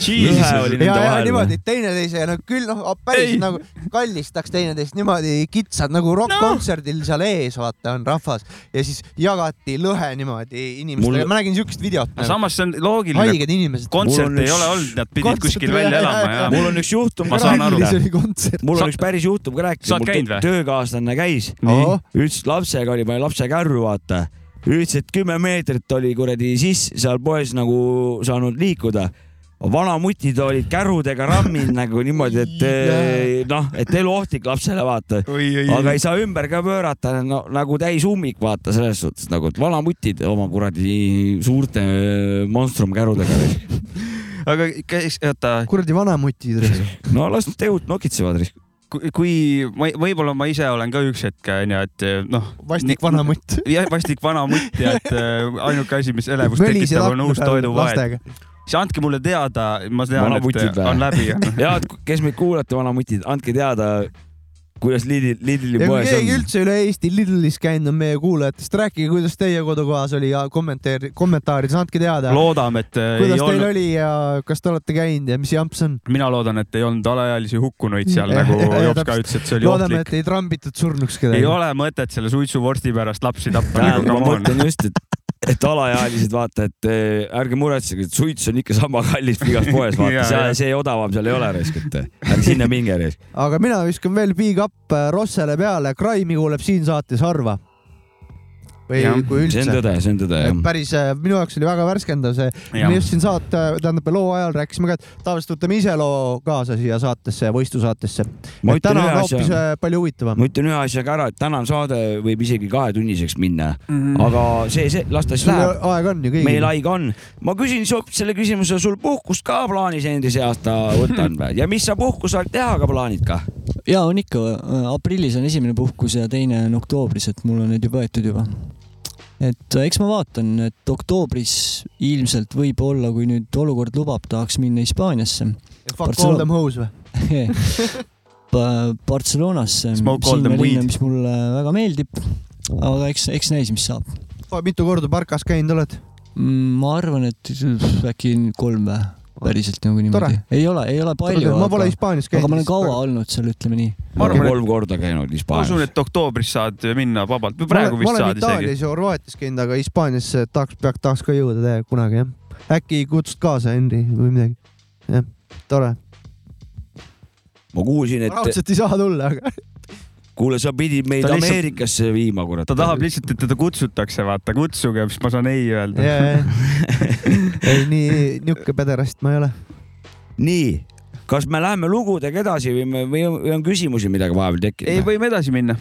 S2: Niimoodi teineteise ja no küll noh, päris
S4: Ei.
S2: nagu kallistaks teineteist niimoodi kitsad nagu rokk-kontserdil seal ees vaata on rahvas ja siis jagati lõhe niimoodi inimestele
S3: Mul-,
S2: ma nägin siukest videot.
S4: no samas see on loogiline.
S2: haiged inimesed.
S4: kontsert
S3: Mul on
S4: ei
S3: üks-
S4: ole olnud, nad pidid
S2: kontsert
S4: kuskil
S2: oli-
S4: välja elama ja.
S3: mul on üks juhtum,
S4: Ma saan aru.
S2: oli kontsert.
S3: mul on üks päris juhtum ka rääkida.
S4: Sa oled käinud või?
S3: töökaaslane käis, ütles lapsega oli, pani lapse kärru, vaata. ütles, et kümme meetrit oli kuradi sisse seal poes nagu saanud liikuda. vanamutid olid kärudega ramminud nagu niimoodi, et eh, noh, et eluohtlik lapsele vaata. aga ei saa ümber ka pöörata no, nagu täis ummik, vaata selles suhtes nagu, et vanamutid oma kuradi suurte eh, monstrumkärudega.
S4: aga käis, oota,
S2: kuradi vanamutid.
S3: no las nad teud nokitsevad.
S4: Kui, ma võib-olla ma ise olen ka üks hetk onju, et noh.
S2: vastik vanamutt.
S4: jah, vastik vanamutt ja et äh, ainuke asi, mis elevust tekitab, on uus
S2: lastega..
S4: siis andke mulle teada, ma tean, et on läbi.
S3: ja kes meid kuulate, vanamutid, andke teada, kuidas Lidl, Lidli poes
S2: keegi
S3: on?
S2: üldse üle Eesti Lidlis käinud on meie kuulajatest, rääkige, kuidas teie kodukohas oli ja kommentaari, kommentaarides andke teada,
S4: loodame, et äh,
S2: kuidas
S4: ei
S2: teil
S4: olnud,
S2: oli ja kas te olete käinud ja mis jamps on.
S4: mina loodan, et ei olnud alaealisi hukkunuid seal,
S2: Ja-
S4: nagu Jops ka ütles, et see oli
S2: loodame,
S4: ohtlik
S2: et ei trambitud surnuks kedagi.
S4: ei ole mõtet selle suitsuvorsti pärast lapsi tappa, nagu
S3: ma mõtlen just, et, et alaealised vaata, et eh, ärge muretsege, et suits on ikka sama kallis igas poes, vaata
S4: Jaa,
S3: see see odavam seal ei ole raisk, et ärge sinna minge raisk.
S2: aga mina viskan veel big up äh, Rossele peale, Crime'i kuuleb siin saates harva. Või
S4: Jah,
S2: kui
S3: see on
S2: üldse.
S3: tõde, see on tõde jah.
S2: päris, minu jaoks oli väga värskendav see, me just siin saate, tähendab loo ajal rääkisime ka, et tavaliselt võtame ise loo kaasa siia saatesse, võistlusaatesse. Täna on hoopis äh, palju huvitavam.
S3: ma ütlen ühe asja ka ära, et tänane saade võib isegi kahetunniseks minna,
S4: Mhm.
S3: aga see, see, las ta siis läheb.
S2: aega on ju kõigil.
S3: meil aega on. ma küsin sult selle küsimuse, sul puhkust ka plaanis endise aasta võtta on või? ja mis sa puhkuse ajal teha ka plaanid ka?
S5: ja on ikka, aprillis on esimene puhkus ja teine on oktoobris, et mul on need ju võetud juba. Et äh, eks ma vaatan, et oktoobris ilmselt võib-olla, kui nüüd olukord lubab, tahaks minna Hispaaniasse.
S2: Fuck all them hoes või?
S5: Barcelonasse, sinna linna, mis mulle väga meeldib. aga eks, eks näis, mis saab.
S2: mitu korda Barkas käinud oled?
S5: Mm, ma arvan, et äkki kolm või, päriselt nagu niimoodi. ei ole, ei ole palju,
S2: ma pole
S5: aga,
S2: Hispaanias
S5: aga
S2: käinud.
S5: ma olen kaua olnud seal, ütleme nii.
S4: ma et
S3: kolm korda käinud
S4: ma usun,
S3: Hispaanias.
S4: et oktoobris saad minna vabalt või
S2: ma
S4: praegu
S2: olen,
S4: vist
S2: ma olen
S4: saad isegi.
S2: Itaalias ja Horvaatias käinud, aga Hispaaniasse tahaks, peaks, tahaks ka jõuda täiega kunagi jah. äkki kutsud kaasa Henri või midagi? jah, tore.
S3: ma kuulsin, et
S2: raudselt ei saa tulla, aga
S3: kuule, sa pidid meid
S4: Ta lihtsalt-
S3: Ameerikasse viima, kurat.
S4: ta tahab lihtsalt, et teda kutsutakse, vaata, kutsuge, siis ma saan ei öelda.
S2: jaa, ei nii, niisugune pederast ma ei ole.
S3: nii, kas me läheme lugudega edasi või me, või on- küsimusi midagi vahepeal
S4: ei,
S3: tekkinud?
S4: võime edasi minna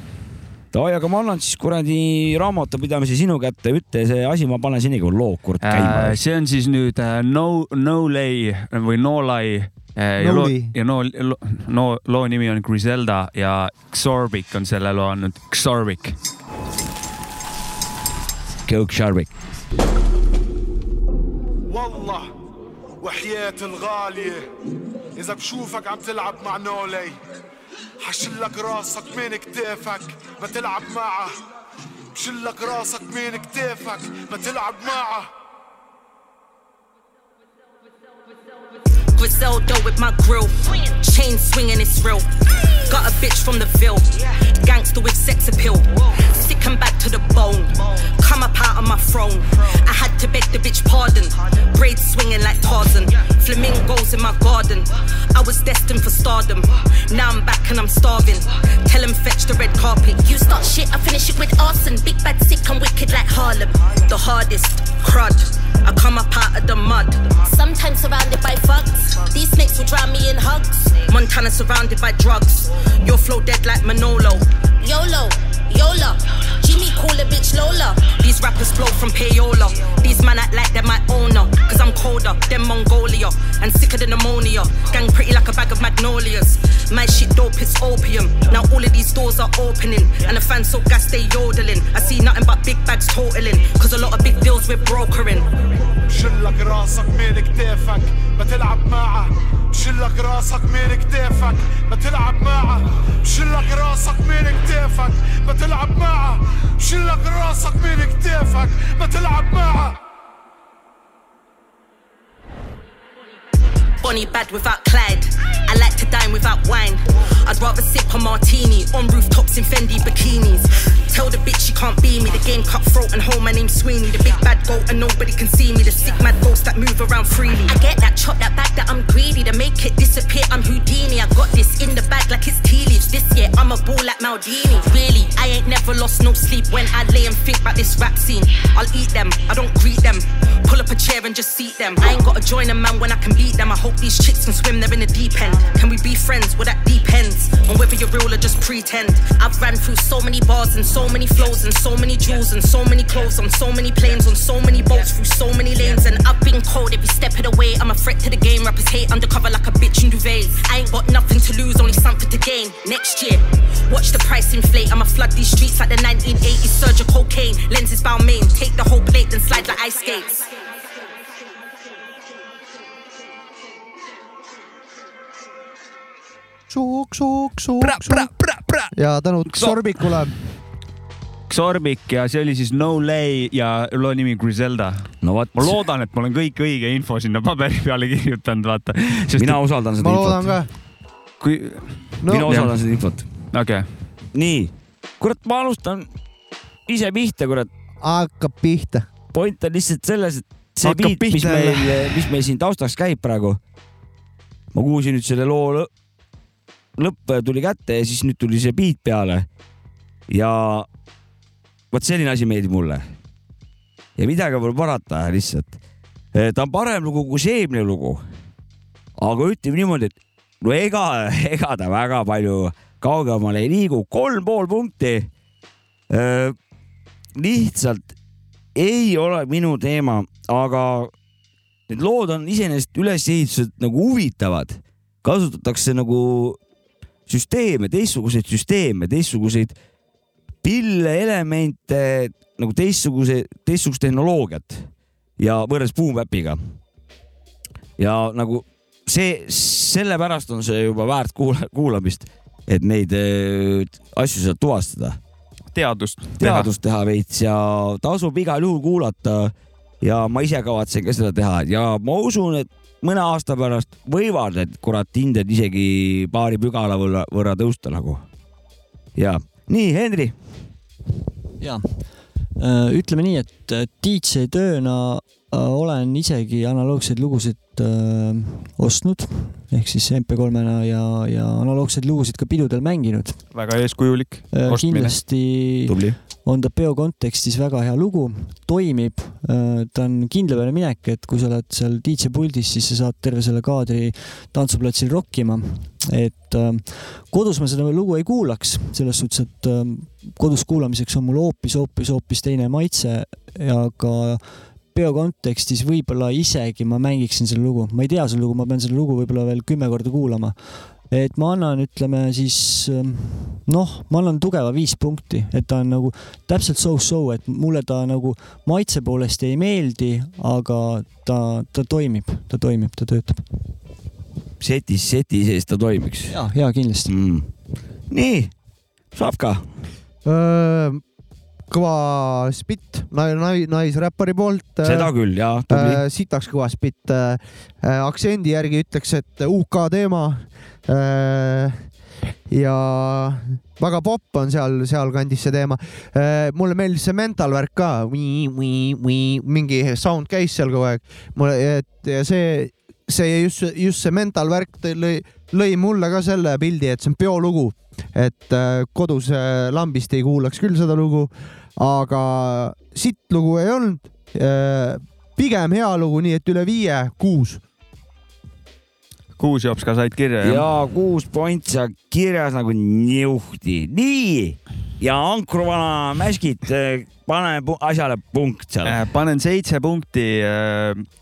S3: davai , aga ma annan siis kuradi raamatupidamise sinu kätte , ütle see asi , ma panen seni kui loo kurat käima .
S4: Äh, see on siis nüüd äh, No , No Lay või No Lie . ja
S2: No
S4: loo,
S2: Lay.
S4: ja no, no, no loo nimi on Griselda ja Xorbic on selle loo andnud , Xorbic .
S3: Coke Sharvik .
S13: والله وحياة الغالية إذا بشوفك عم تلعب مع نولي حشلك راسك من كتافك؟ ما تلعب معه. بشلك راسك من كتافك؟ ما تلعب معه.
S14: Griselda with my grill. Chain swinging, it's real. Got a bitch from the Ville. Gangster with sex appeal. Sick and back to the bone. Come up out of my throne. I had to beg the bitch pardon. Braids swinging like Tarzan. Flamingos in my garden. I was destined for stardom. Now I'm back and I'm starving. Tell him fetch the red carpet.
S15: You start shit, I finish it with arson. Big bad, sick and wicked like Harlem.
S14: The hardest, crud. I come up out of the mud.
S15: Sometimes surrounded by thugs. These snakes will drown me in hugs.
S14: Montana surrounded by drugs. Your flow dead like Manolo.
S15: YOLO, YOLA. Jimmy call a bitch Lola.
S14: These rappers flow from payola. These man act like they're my owner. Cause I'm colder than Mongolia. And sicker than ammonia. Gang pretty like a bag of magnolias. My shit dope, it's opium. Now all of these doors are opening. And the fans so gas they yodeling. I see nothing but big bags totaling. Cause a lot of big deals we're brokering.
S13: بشلك راسك من كتافك ما تلعب معه بشلك راسك من كتافك ما تلعب معه بشلك راسك من كتافك ما تلعب معه بشلك راسك من كتافك ما تلعب معه
S14: Bonnie bad without Clyde. I like to dine without wine. I'd rather sip a martini on rooftops in Fendi bikinis. Tell the bitch she can't be me. The game cutthroat and home. My name's Sweeney. The big bad goat and nobody can see me. The sick mad ghost that move around freely.
S15: I get that chop, that back that I'm greedy to make it disappear. I'm Houdini. I got this in the bag like it's tea leaves.
S14: This year I'm a ball like Maldini. Really, I ain't never lost no sleep when I lay and think about this rap scene. I'll eat them, I don't greet them. Pull up a chair and just seat them. I ain't gotta join a man when I can beat them. I hope these chicks can swim, they're in the deep end. Can we be friends? Well, that depends on whether you're real or just pretend. I've ran through so many bars and so many flows and so many jewels and so many clothes on so many planes on so many boats through so many lanes. And I've been cold every step of the way. I'm a threat to the game. Rappers hate undercover like a bitch in duvets. I ain't got nothing to lose, only something to gain. Next year, watch the price inflate. I'ma flood these streets like the 1980s surge of cocaine. Lenses bound main, take the whole plate, then slide like ice skates.
S2: Sook, sook, sook, sook. ja tänud Sorbikule.
S4: Xorbik ja see oli siis No Lay ja loo nimi Griselda.
S3: no
S4: ma loodan, et ma olen kõik õige info sinna paberi peale kirjutanud, vaata.
S3: mina usaldan seda
S2: ma loodan
S3: infot.
S2: ka.
S4: kui,
S2: No,
S3: mina usaldan seda infot.
S4: okei okay.,
S3: nii, kurat, ma alustan ise pihta, kurat.
S2: hakkab pihta.
S3: point on lihtsalt selles, et see
S4: Hakkab
S3: beat, mis meil, mis meil siin taustaks käib praegu. ma kuulsin nüüd selle loo lõ- lõpp tuli kätte ja siis nüüd tuli see beat peale. ja vot selline asi meeldib mulle. ja midagi pole parata lihtsalt. ta on parem lugu kui see eelmine lugu. aga ütleme niimoodi, et no ega, ega ta väga palju kaugemale ei liigu, kolm pool punkti. lihtsalt ei ole minu teema, aga need lood on iseenesest üles ehitatud nagu huvitavad, kasutatakse nagu süsteeme, teistsuguseid süsteeme, teistsuguseid pille, elemente nagu teistsuguse, teistsugust tehnoloogiat ja võrreldes Boom Bapiga. ja nagu see, sellepärast on see juba väärt kuula-, kuulamist, et neid äh, asju saab tuvastada
S4: teadust.
S3: teadust teha veits ja tasub igal juhul kuulata. ja ma ise kavatsen ka seda teha ja ma usun, et mõne aasta pärast võivad need kurat hinded isegi paari pügala võrra, võrra tõusta nagu. ja nii, Henri.
S5: ja ütleme nii, et DJ tööna olen isegi analoogseid lugusid äh, ostnud ehk siis MP3-na ja, ja analoogseid lugusid ka pidudel mänginud.
S4: väga eeskujulik
S5: äh,
S4: ostmine.
S5: kindlasti
S3: Tubli.
S5: on ta peo kontekstis väga hea lugu, toimib äh,, ta on kindla peale minek, et kui sa oled seal DJ puldis, siis sa saad terve selle kaadri tantsuplatsil rokkima. et äh, kodus ma seda lugu ei kuulaks, selles suhtes, et äh, kodus kuulamiseks on mul hoopis, hoopis, hoopis teine maitse ja ka peo kontekstis võib-olla isegi ma mängiksin selle lugu, ma ei tea selle lugu, ma pean selle lugu võib-olla veel kümme korda kuulama. et ma annan, ütleme siis noh, ma annan tugeva viis punkti, et ta on nagu täpselt so-so, et mulle ta nagu maitse poolest ei meeldi, aga ta, ta toimib, ta toimib, ta töötab.
S3: setis, seti sees ta toimiks.
S5: ja, ja kindlasti
S3: mm.. nii, saab ka
S2: kõva spitt nais, naisräppari poolt.
S3: seda küll, jaa,
S2: tubli äh,. sitaks kõva spitt äh,. aktsendi järgi ütleks, et UK teema äh,. ja väga popp on seal, sealkandis see teema äh,. mulle meeldis see mental värk ka, mingi sound käis seal kogu aeg. mulle, et ja see, see just, just see mental värk lõi, lõi mulle ka selle pildi, et see on peolugu et äh, kodus äh, lambist ei kuulaks küll seda lugu, aga sitt lugu ei olnud. pigem hea lugu, nii et üle viie, kuus.
S4: kuus jops ka said kirja,
S3: jah? ja kuus pointsa kirjas nagu niuhti. nii, ja ankruvana mäskid, pane asjale punkt seal.
S4: panen seitse punkti.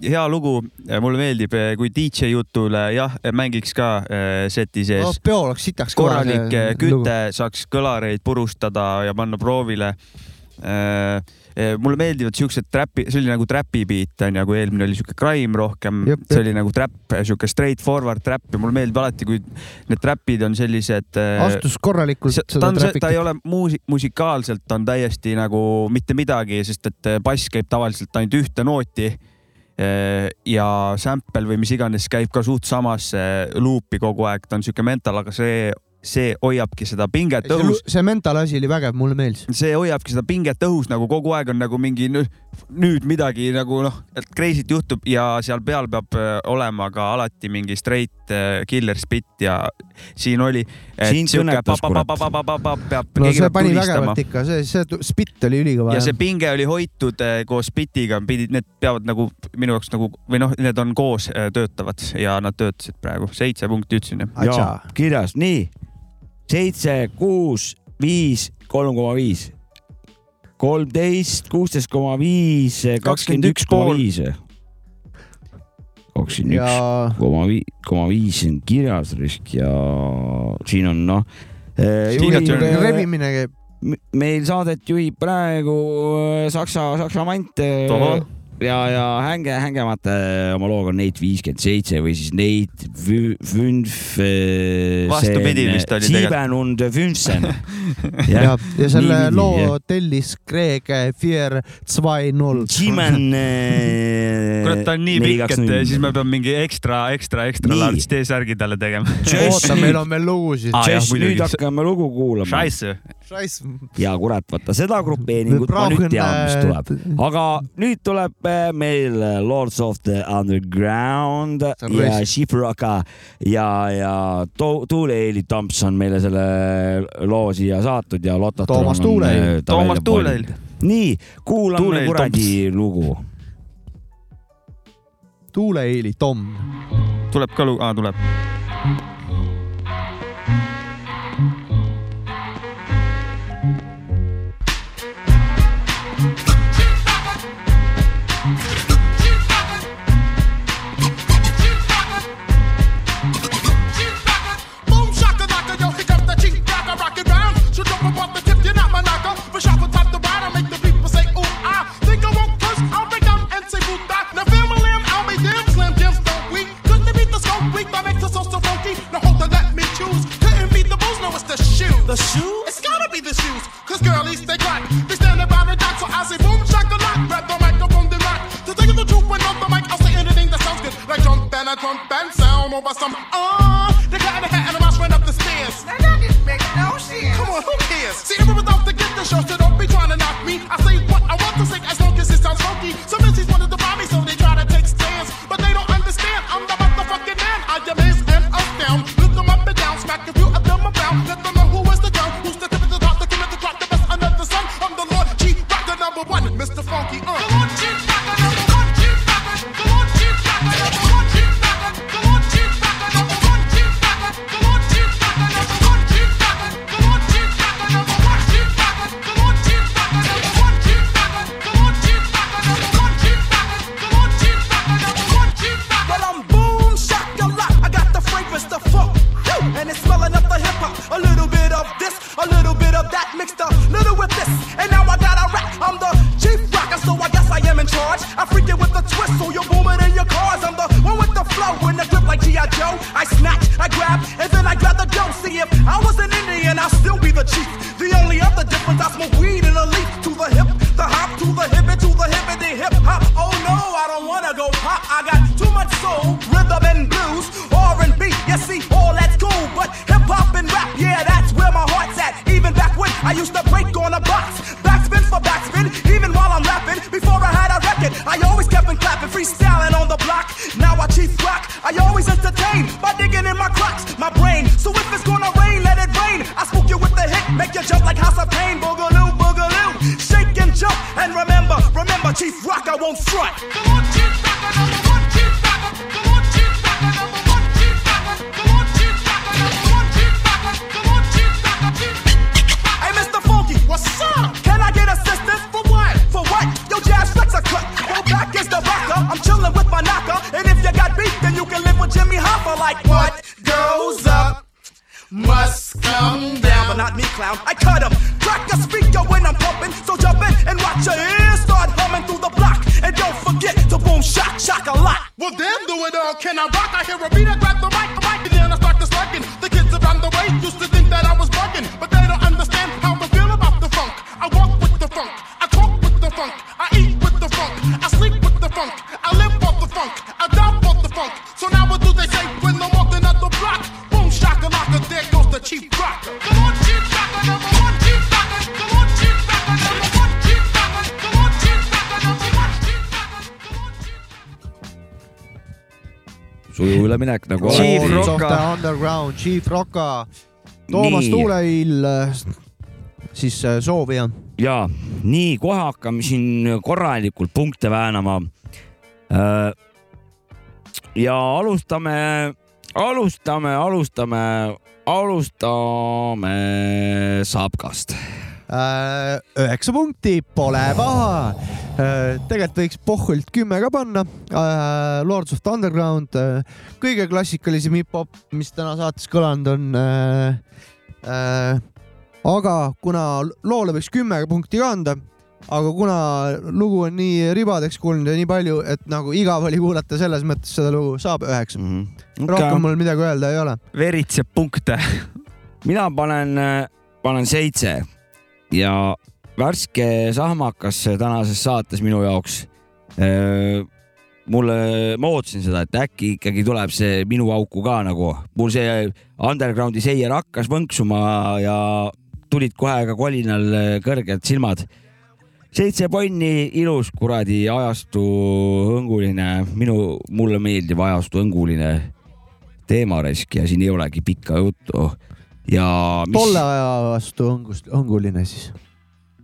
S4: hea lugu, mulle meeldib, kui DJ jutule jah, mängiks ka seti sees
S2: no,. peo oleks sitaks
S4: korralik küte, saaks kõlareid purustada ja panna proovile mulle meeldivad siuksed trapi, see oli nagu trapi beat onju, kui eelmine oli siuke crime rohkem, see oli nagu trap, siuke straight forward trap ja mulle meeldib alati, kui need trapid on sellised.
S2: astus korralikult
S4: seda trapikut. ta ei ole muusik, musikaalselt on täiesti nagu mitte midagi, sest et bass käib tavaliselt ainult ühte nooti ja sample või mis iganes käib ka suht samasse luupi kogu aeg, ta on siuke mental, aga see see hoiabki seda pinget õhus.
S2: see mental asi oli vägev, mulle meeldis.
S4: see hoiabki seda pinget õhus nagu kogu aeg on nagu mingi nüüd midagi nagu noh, et crazy't juhtub ja seal peal peab olema ka alati mingi straight killer spit ja siin oli.
S3: siin kõnetas kurat.
S2: no see pani vägevalt ikka, see, see spit oli ülikõva.
S4: ja see pinge oli hoitud koos spitiga, pidid, need peavad nagu minu jaoks nagu või noh, need on koos töötavad ja nad töötasid praegu, seitse punkti ütlesin.
S3: ja kirjas, nii seitse, kuus, viis, kolm koma viis, kolmteist, kuusteist koma viis, kakskümmend üks koma viis. kakskümmend üks koma viis, koma viis on kirjas risk ja siin on noh.
S2: rebimine käib.
S3: meil saadet juhib praegu Saksa, Saksa mant ja, ja Hänge, Hängemate eh, oma looga Nate viiskümmend seitse või siis Nate Fünf.
S4: Eh, vastupidi vist oli tegelikult.
S3: Fünfsen.
S2: ja, ja, ja selle nii, loo ja. tellis Kreek Fear Zwei Null.
S3: Eh,
S4: kurat, ta on nii pikk, et siis me peame mingi ekstra, ekstra, ekstra large T-särgi talle tegema.
S2: oota, meil on veel lugusid
S4: ah,.
S3: nüüd hakkame lugu kuulama. ja kurat, vaata seda grupeeringut ma nüüd tean, mis tuleb, aga nüüd tuleb meil eh, Lords of the Underground ja Shiproka ja, ja Tuule-Eili Tomson meile selle loo siia saatnud ja Lotta.
S2: Toomas Tuuleil.
S4: Eh, Toomas Tuuleil.
S3: nii, kuulame kuradi lugu.
S2: Tuule-Eili Tom.
S4: tuleb ka lugu, aa tuleb
S13: The shoes? It's gotta be the shoes. Cause girlies, they got. They stand around the dock, so I say boom, shock the lock. Grab the microphone, they rock. To take the truth and on the mic, I'll say anything that sounds good. Like jump and I jump and sound over some. Uh, they got the hat and I mouse ran up the stairs. Now that didn't make no sense. Come on, who cares? See, Chief
S2: Rocka, Toomas Tuuleill, siis äh, soovija.
S3: ja nii kohe hakkame siin korralikult punkte väänama. Äh, ja alustame, alustame, alustame, alustame Sapkast
S2: Äh, üheksa punkti, pole paha. Äh, tegelikult võiks pohhult kümme ka panna. Äh, Lords of Underground, kõige klassikalisem hip-hop, mis täna saates kõlanud on. aga kuna loole võiks kümme punkti ka anda, aga kuna lugu on nii ribadeks kulnud ja nii palju, et nagu igav oli kuulata, selles mõttes seda lugu saab üheksa mm. -hmm. Okay. rohkem mul midagi öelda ei ole.
S4: veritseb punkte
S3: mina panen, panen seitse ja värske sahmakas tänases saates minu jaoks. mulle, ma ootasin seda, et äkki ikkagi tuleb see minu auku ka nagu, mul see undergroundi seier hakkas võnksuma ja tulid kohe ka kolinal kõrged silmad. seitse ponni, ilus kuradi ajastu hõnguline, minu, mulle meeldib ajastu hõnguline teemaresk ja siin ei olegi pikka juttu. Ja mis...
S2: tolle aja vastu hõngust, hõnguline siis.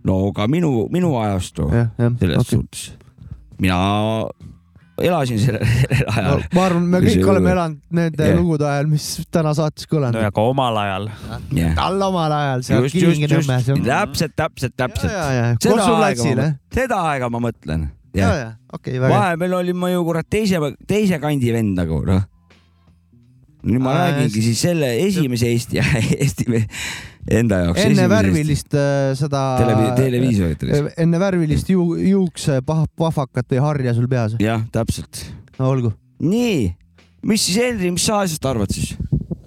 S3: no ka minu, minu ajastu
S2: jah, jah,
S3: selles okay.. suhtes. mina elasin sellel ajal.
S2: ma arvan, me kõik oleme elanud nende
S3: Jah.
S2: lugude ajal, mis täna saates kõlanud
S4: no. aga omal ajal.
S3: jah,
S2: tal omal ajal seal Kilingi-Nõmmes.
S3: täpselt, täpselt, täpselt.
S2: ja, ja,
S3: seda aega ma, seda aega ma mõtlen.
S2: ja, ja okei, väga hea.
S3: vahepeal olin ma ju kurat teise, teise kandi vend nagu noh. Nüüd ma
S2: Äh,
S3: räägingi siis selle esimese Eesti, Eesti enda jaoks.
S2: enne värvilist äh, seda.
S3: Televi- televiisorit see.
S2: enne värvilist ju, juukse pah- pahvakat või harja sul peas.
S3: jah, täpselt.
S2: no olgu.
S3: nii, mis siis Henri, mis sa asjast arvad siis?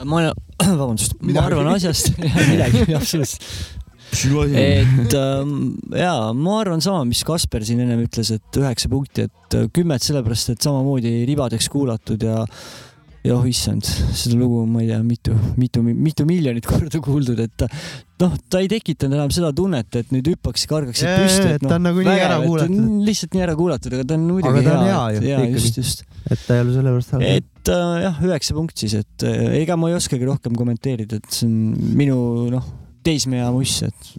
S5: ma, vabandust, ma arvan asjast midagi, absoluutselt. et ähm, ja ma arvan sama, mis Kasper siin ennem ütles, et üheksa punkti, et äh, kümmet sellepärast, et samamoodi ribadeks kuulatud ja ja oh issand, seda lugu ma ei tea, mitu, mitu, mitu miljonit korda kuuldud, et ta noh, ta ei tekitanud enam seda tunnet, et nüüd hüppaks, kargaksid
S2: Jaa,
S5: püsti, et
S2: ta on
S5: noh,
S2: nagu nii ära kuulatud.
S5: lihtsalt nii ära kuulatud, aga ta on muidugi
S2: aga ta on hea
S5: hea, jaa, just, just.
S2: et ta ei ole sellepärast halb.
S5: et äh, jah, üheksa punkt siis, et äh, ega ma ei oskagi rohkem kommenteerida, et see on minu noh, teismeea muss, et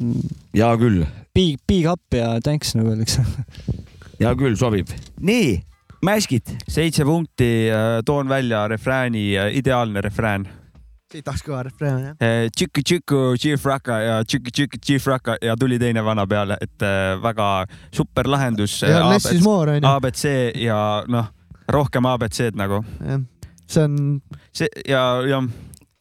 S3: hea küll,
S5: big, big up ja thanks nagu öeldakse.
S3: hea küll, sobib. nii, Mäskit.
S4: seitse punkti, toon välja refrääni, ideaalne refrään.
S2: siit tahaks kõva refrään jah.
S4: Tšiki-tšiku, tšifraka ja tšiki-tšiki, tšifraka ja tuli teine vana peale, et äh, väga super lahendus.
S2: ja
S4: abc ja noh, rohkem abc-d nagu.
S2: see on
S4: see ja, ja, ja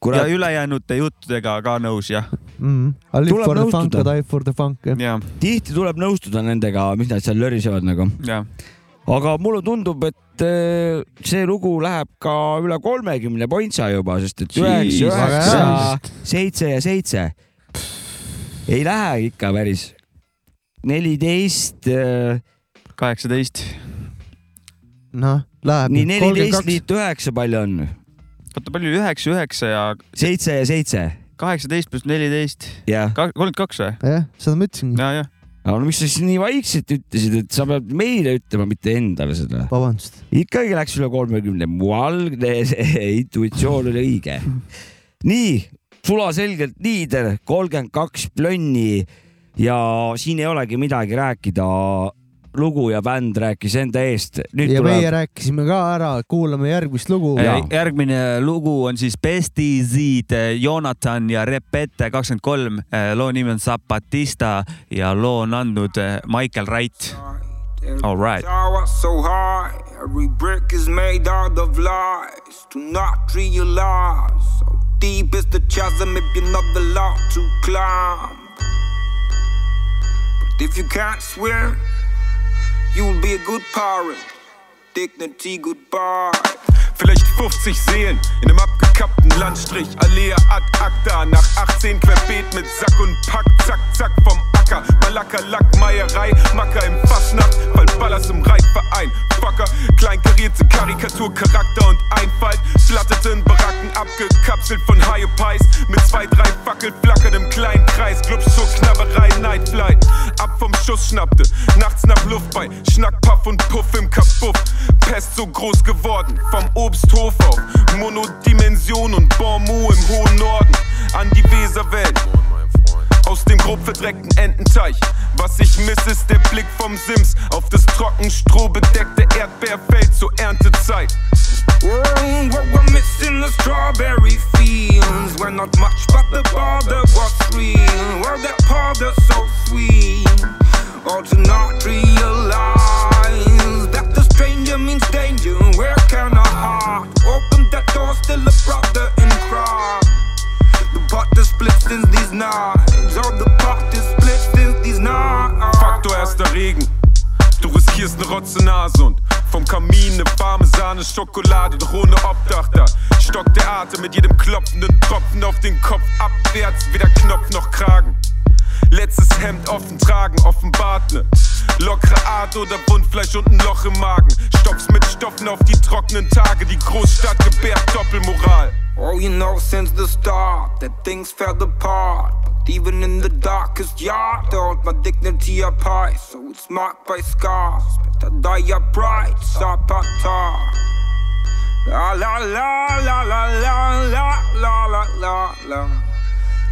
S3: Kurat.
S4: ülejäänute juttudega ka nõus jah.
S2: mm,.
S3: Tuleb
S2: for the funk,
S3: nõustuda.
S2: Die for the funk jah.
S4: ja,
S3: tihti tuleb nõustuda nendega, mis nad seal lörisevad nagu.
S4: ja
S3: aga mulle tundub, et äh, see lugu läheb ka üle kolmekümne pointsa juba, sest et üheksa, üheksa seitse ja seitse. ei lähe ikka päris. neliteist,
S4: kaheksateist.
S2: noh, läheb.
S3: nii neliteist liitu üheksa, palju on?
S4: oota, palju üheksa, üheksa ja
S3: seitse ja seitse.
S4: kaheksateist pluss neliteist, kolmkümmend kaks või?
S2: jah, seda ma ütlesingi.
S4: ja, jah.
S3: Aga no miks sa siis nii vaikselt ütlesid, et sa pead meile ütlema, mitte endale seda?
S2: vabandust.
S3: ikkagi läks üle kolmekümne, mu algne intuitsioon oli õige. nii, sulaselgelt liider, kolmkümmend kaks plönni ja siin ei olegi midagi rääkida. Lugu ja bänd rääkis enda eest. nüüd
S2: ja meie
S3: tuleb,
S2: rääkisime ka ära, kuulame järgmist lugu.
S4: Järgmine lugu on siis Bestizid, Jonathan ja Repete kakskümmend kolm. loo nimi on Zapatista ja loo on andnud eh, Michael Wright. All right.
S16: So high, every brick is made out of lies. Do not realize how deep is the chasm if you're not allowed to climb. But if you can't swim, you'll be a good parent. Dignity goodbye.
S17: Vielleicht 50 Seen in einem abgekappten Landstrich. Allee ad acta. Nach 18 querbeet mit Sack und Pack. Zack, zack vom Acker. Malaka, Lack, Meierei. Macker im Fassnacht. Ballers im Reitverein. Fucker, kleinkarierte Karikatur, Charakter und Einfalt. Flatterten Baracken abgekapselt von High Pies. Mit zwei, drei Fackel flackert im kleinen Kreis. Clubs zur Knabberei, Nightflight. Ab vom Schuss schnappte. Nachts nach Luft bei Schnack, Puff und Puff im Kapuff. Pest so groß geworden. Vom Obsthof auf Monodimension und Bonmou im hohen Norden. An die Weserwelt. Aus dem grob verdreckten Ententeich. Was ich miss, ist der Blick vom Sims auf das trocken strohbedeckte Erdbeerfeld zur Erntezeit.
S16: Oh, what we're missing the strawberry fields. We're not much, but the border was real. Well, that powder so sweet. All to not realize that the stranger means danger. A heart. Open that door, still a brother in crime The pot is split since these nights. Oh, the pot is split since these nights.
S17: Faktor erster Regen. Du riskierst ne rotze Nase und vom Kamin ne warme Sahne, Schokolade, doch ohne Obdach da. Stockt der Atem mit jedem klopfenden Tropfen auf den Kopf abwärts, weder Knopf noch Kragen. Letztes Hemd offen tragen, offenbart ne Lockere Art oder Bundfleisch und ein Loch im Magen Stocks mit Stoffen auf die trockenen Tage Die Großstadt gebärt Doppelmoral
S16: Oh, you know since the start that things fell apart. Even in the darkest yard, I hold my dignity up high, so it's marked by scars. I die upright, Zapata. La la la la la la la la la la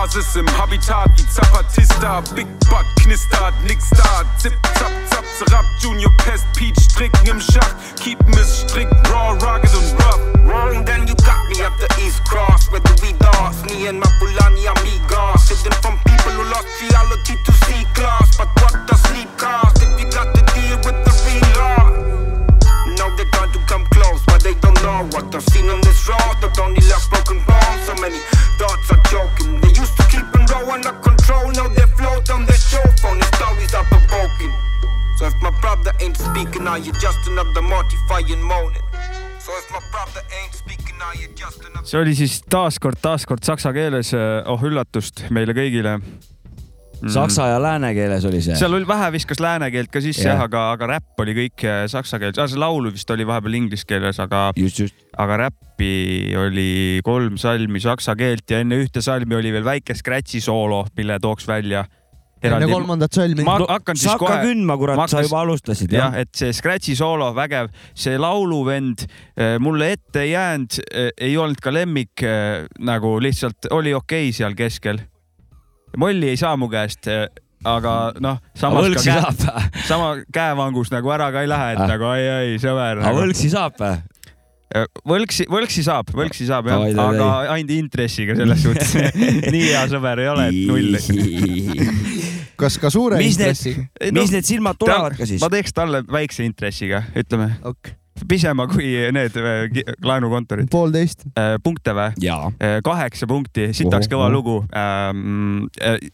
S17: Basis im Habitat wie Zapatista. Big Butt knistert, nix da. Zip, zap, zap, zerab Junior Pest, Peach Stricken im Schach Keepen es strikt, raw, rugged und rough.
S16: Wrong, then you got me at the East Cross. Where do we dance? Me and my Fulani amigos. Hidden from people who lost reality to C class But what does sleep cost? If you got to deal with the real law? Now they're trying to come know what I've seen on this road Not only left broken bones, so many thoughts are joking They used to keep them raw under control Now they float on their show phone The stories are provoking So if my brother ain't speaking, are you just another mortifying moaning?
S4: See oli siis taaskord, taaskord saksa keeles, oh üllatust meile kõigile.
S3: Saksa ja lääne keeles oli see.
S4: seal oli vähe viskas lääne keelt ka sisse
S3: Jah.
S4: aga, aga räpp oli kõik eh, saksa keeles, see laulu vist oli vahepeal inglise keeles, aga, aga räppi oli kolm salmi saksa keelt ja enne ühte salmi oli veel väike scratch'i soolo, mille tooks välja.
S2: enne kolmandat salmi.
S4: ma hakkan siis
S3: sa hakka
S4: kohe.
S3: kündma, kurat, sa juba alustasid
S4: jah,
S3: jah?
S4: et see scratch'i soolo vägev, see lauluvend eh, mulle ette ei jäänud, ei olnud ka lemmik, nagu lihtsalt oli okei okay seal keskel. Molli ei saa mu käest, aga noh, samas
S3: võlksi
S4: ka käe, sama käevangus nagu ära ka ei lähe, et
S3: Ah.
S4: nagu ai-ai, sõber.
S3: aga võlksi saab või?
S4: võlksi, võlksi saab, võlksi saab jah aga ainult intressiga selles suhtes. nii hea sõber ei ole, et null.
S2: kas ka suure
S3: mis
S2: intressiga?,
S3: mis need silmad tulevad ka siis
S4: ma? teeks talle väikse intressiga, ütleme
S2: Ok.
S4: Pisema kui need äh, laenukontorid.
S2: poolteist.
S4: punkte või?
S3: jaa.
S4: kaheksa punkti, sitaks kõva lugu.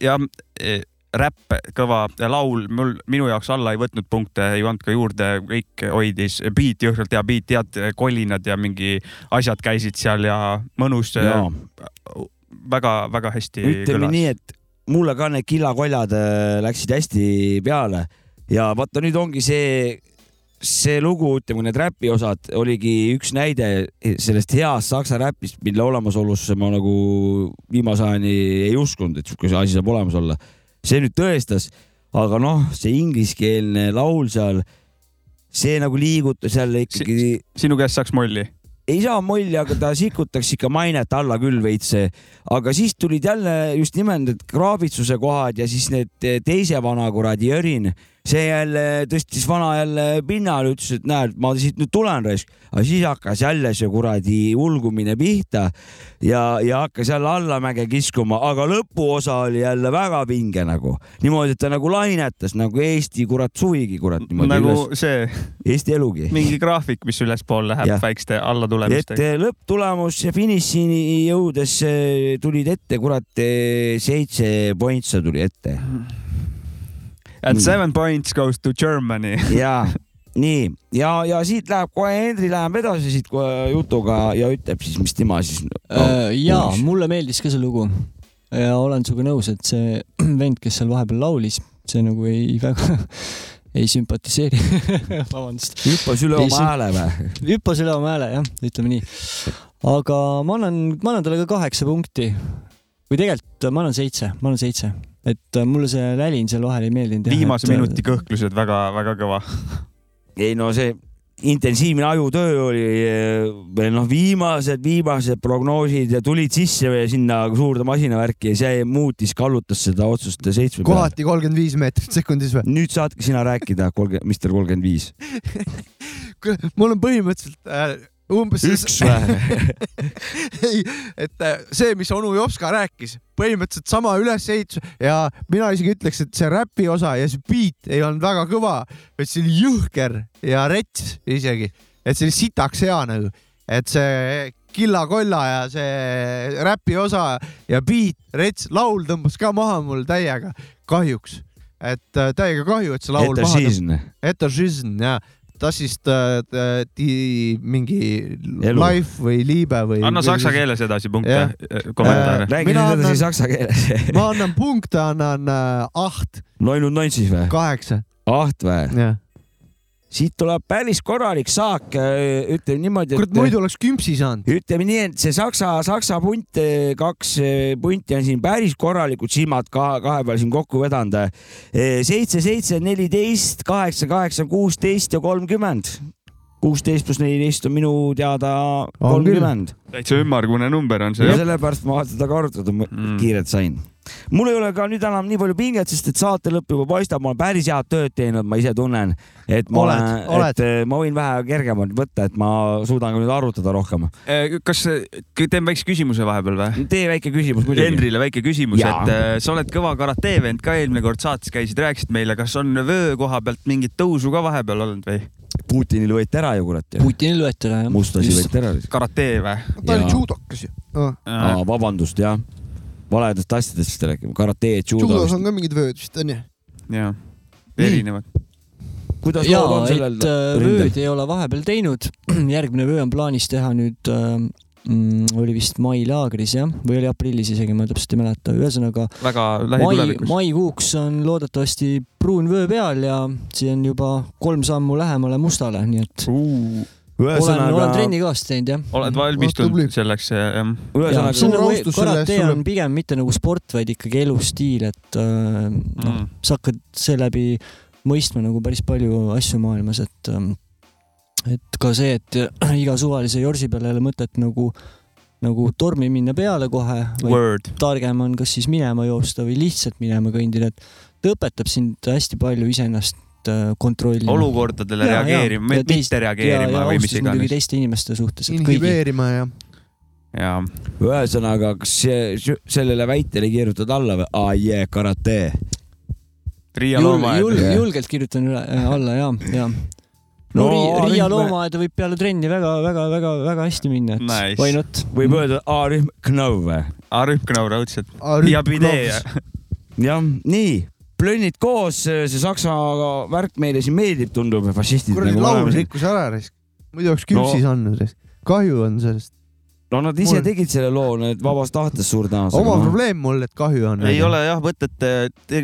S4: ja eh, räpp, kõva laul, mul, minu jaoks alla ei võtnud punkte, ei pannud ka juurde, kõik hoidis, beat jõhkralt hea beat, head kolinad ja mingi asjad käisid seal ja mõnus. Väga-väga hästi
S3: ütleme
S4: kõlas.
S3: nii, et mulle ka need kilakoljad äh, läksid hästi peale ja vaata nüüd ongi see, see lugu, ütleme need räpi osad oligi üks näide sellest heast saksa räpist, mille olemasolusse ma nagu viimase ajani ei uskunud, et siuke asi saab olemas olla. see nüüd tõestas, aga noh, see ingliskeelne laul seal, see nagu liigutas jälle ikkagi.
S4: sinu käest saaks molli?
S3: ei saa molli, aga ta sikutaks ikka mainet alla küll veits. aga siis tulid jälle just nimelt need kraabitsuse kohad ja siis need teise vana kuradi Jürin, see jälle tõstis vana jälle pinnale, ütles, et näed, ma siit nüüd tulen raisk. aga siis hakkas jälle see kuradi ulgumine pihta ja, ja hakkas jälle allamäge kiskuma, aga lõpuosa oli jälle väga pinge nagu. niimoodi, et ta nagu lainetas nagu Eesti kurat suvigi kurat niimoodi
S4: nagu
S3: üles.
S4: see
S3: Eesti elugi.
S4: mingi graafik, mis ülespoole läheb
S3: Jah.
S4: väikeste
S3: et
S4: allatulemistega.
S3: eh, lõpptulemus ja finišini jõudes eh, tulid ette, kurat, seitse pointsa tuli ette.
S4: And seven points goes to Germany.
S3: ja nii ja, ja siit läheb kohe, Henri läheb edasi siit kohe jutuga ja ütleb siis, mis tema siis no,.
S5: Äh, jaa, mulle meeldis ka see lugu ja olen sinuga nõus, et see vend, kes seal vahepeal laulis, see nagu ei väga ei sümpatiseeri. vabandust.
S3: hüppas üle oma hääle või?
S5: hüppas üle oma hääle jah, ütleme nii. aga ma annan, ma annan talle ka kaheksa punkti. või tegelikult ma annan seitse, ma annan seitse, et äh, mulle see lälin seal vahel ei meeldinud.
S4: viimase minuti kõhklused väga-väga kõva.
S3: ei no see intensiivne ajutöö oli eh, veel noh, viimased, viimased prognoosid ja tulid sisse sinna suurde masinavärki ja see muutis, kallutas seda otsust seitsme peale.
S2: kohati kolmkümmend viis meetrit sekundis või?
S3: nüüd saadki sina rääkida, kolmkümmend, Mister kolmkümmend viis.
S2: mul on põhimõtteliselt äh, umbes
S3: üks või?
S2: ei, et äh, see, mis onu Jopska rääkis, põhimõtteliselt sama ülesehitus ja mina isegi ütleks, et see räpi osa ja see beat ei olnud väga kõva, vaid see oli jõhker ja rets isegi, et see oli sitaks hea nagu, et see Killa-Kolla ja see räpi osa ja beat, rets, laul tõmbas ka maha mul täiega, kahjuks, et äh, täiega kahju, et see laul maha
S3: Etažizn.
S2: Etažizn jah, das ist äh, äh, die mingi
S3: Elu.
S2: life või liibe või.
S4: anna saksa keeles edasi punkte
S2: Jah.,
S4: kommentaare
S2: Äh,
S3: räägi nüüd edasi
S2: annan-
S3: saksa keeles.
S2: ma annan punkte, annan äh, aht,
S3: noin und neunzig või?
S2: kaheksa.
S3: aht või? Siit tuleb päris korralik saak, ütleme niimoodi,
S2: kurat muidu oleks kümpsi saanud.
S3: ütleme nii, et see saksa, saksa punt, kaks eh, punti on siin päris korralikud silmad kahe, kahe peal siin kokku vedanud. seitse, seitse, neliteist, kaheksa, kaheksa, kuusteist ja kolmkümmend. kuusteist pluss neliteist on minu teada kolmkümmend.
S4: täitsa ümmargune number on see
S3: ja. sellepärast ma seda ka arutada mm. kiirelt sain. Mul ei ole ka nüüd enam nii palju pinget, sest et saate lõpp juba paistab, ma olen päris head tööd teinud, ma ise tunnen, et ma
S2: Oled,
S3: olen, et ma võin vähe kergemalt võtta, et ma suudan ka nüüd arutada rohkem.
S4: kas, teen väikse küsimuse vahepeal või?
S3: tee väike küsimus muidugi.
S4: Henrile väike küsimus, et äh, sa oled kõva karate vend ka eelmine kord saates käisid, rääkisid meile, kas on vöö koha pealt mingit tõusu ka vahepeal olnud või?
S3: Putinil võeti ära ju kurat.
S5: Putinil võeti ära jah.
S3: mustasi võeti ära.
S4: karate või?
S2: ta oli judokas ju
S3: aa, vabandust, jah. Valedest asjadest vist räägime, karate, judo
S2: judos on ka mingid vööd vist onju.
S4: jah, erinevad.
S3: kuidas
S5: ja
S3: lood on
S5: et
S3: sellel
S5: äh,
S3: rindel
S5: vööd? ei ole vahepeal teinud. järgmine vöö on plaanis teha nüüd äh, mm, oli vist mailaagris jah, või oli aprillis isegi, ma täpselt ei mäleta, ühesõnaga
S4: väga
S5: mai,
S4: lähitulevikus.
S5: maikuuks on loodetavasti pruun vöö peal ja see on juba kolm sammu lähemale mustale, nii et olen, olen
S3: ühesõnaga,
S5: trenni kõvasti teinud jah.
S4: oled
S2: tubli.
S4: valmistunud selleks, jah?
S5: ja
S3: ühesõnaga
S2: suur
S5: nagu
S2: austus selle
S5: karate
S2: eest sulle.
S5: on pigem mitte nagu sport, vaid ikkagi elustiil, et äh, noh
S4: Mm.,
S5: sa hakkad seeläbi mõistma nagu päris palju asju maailmas, et ähm, et ka see, et iga suvalise jorsi peale ei ole mõtet nagu nagu tormi minna peale kohe, vaid targem on kas siis minema joosta või lihtsalt minema kõndida, et ta õpetab sind hästi palju iseennast äh, kontrollima.
S4: olukordadele
S5: Ja,
S4: reageerima, mitte reageerima
S5: ja, ja
S4: või mis
S5: austus muidugi
S4: iganes.
S5: teiste inimeste suhtes,
S2: inhibeerima ja
S4: jaa,
S3: ühesõnaga, kas see- sellele väitele kirjutad alla või? aa jee, karate.
S4: Riia
S5: Jul,
S4: loomaaed
S5: jul,.
S3: jah.
S5: julgelt kirjutan üle, äh, alla ja, ja. no,
S3: No,
S5: Riia, Riia loomaaeda võib peale trenni väga-väga-väga-väga hästi minna, et
S4: Nice.
S5: why not.
S3: võib öelda A-rühm Knõu või?
S4: Arüpknõu raudselt.
S2: Ah,
S4: ja pidee.
S3: jah, nii, plönnid koos, see saksa värk meile siin meeldib, tundub, fašistid
S2: kuradi
S3: nagu
S2: laul rikkus ära muidu oleks küpsis no. andnud. kahju on sellest.
S3: No nad ise
S2: Mul-
S3: tegid selle loo, need vabast tahtest suur tõenäosusega.
S2: oma probleem mul, et kahju on.
S4: ei ole jah mõtet,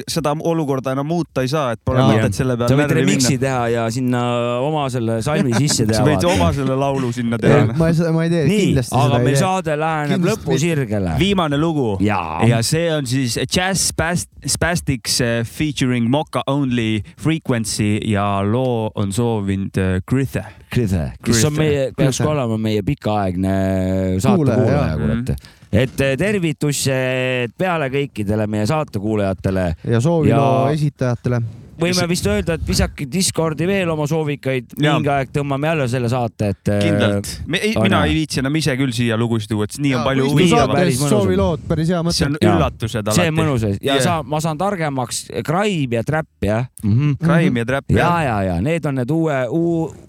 S4: seda olukorda enam muuta ei saa, et pole mõtet selle
S3: sa
S4: peale
S3: võid
S4: närvi
S3: remix'i teha ja sinna oma selle salmi sisse teha.
S4: sa võid oma selle laulu sinna teha.
S2: ma ei, ma ei tee
S3: nii,
S2: kindlasti
S3: aga
S2: seda
S3: meil
S2: ei tee.
S3: saade läheneb lõpusirgele.
S4: viimane lugu
S3: jaa
S4: ja see on siis Jazz Spast- Spastics eh, featuring Mocha Only Frequency ja loo on soovinud eh, Grithe.
S3: Grithe, kes on
S4: Grithe.
S3: meie, peaks ka olema meie pikaaegne saatekuulaja,
S2: Kuulaja,
S3: kurat. et eh, tervitused peale kõikidele meie saatekuulajatele.
S2: ja sooviloo
S3: Ja-
S2: esitajatele.
S3: Võime vist öelda, et visake Discordi veel oma soovikaid, mingi aeg tõmbame jälle selle saate, et. äh,
S4: kindlalt.
S3: on
S4: mina ei viitsi enam ise küll siia lugusid tuua, et nii on palju
S3: on.
S2: soovilood, päris hea
S4: see
S2: mõte
S4: on.
S3: Jaa.
S4: üllatused
S3: see on
S4: alati.
S3: mõnus ja
S4: Yeah.
S3: sa, ma saan targemaks, Crime ja Trap jah mm -hmm..
S4: Crime ja Trap
S3: ja,
S4: jah.
S3: ja, ja need on need uue,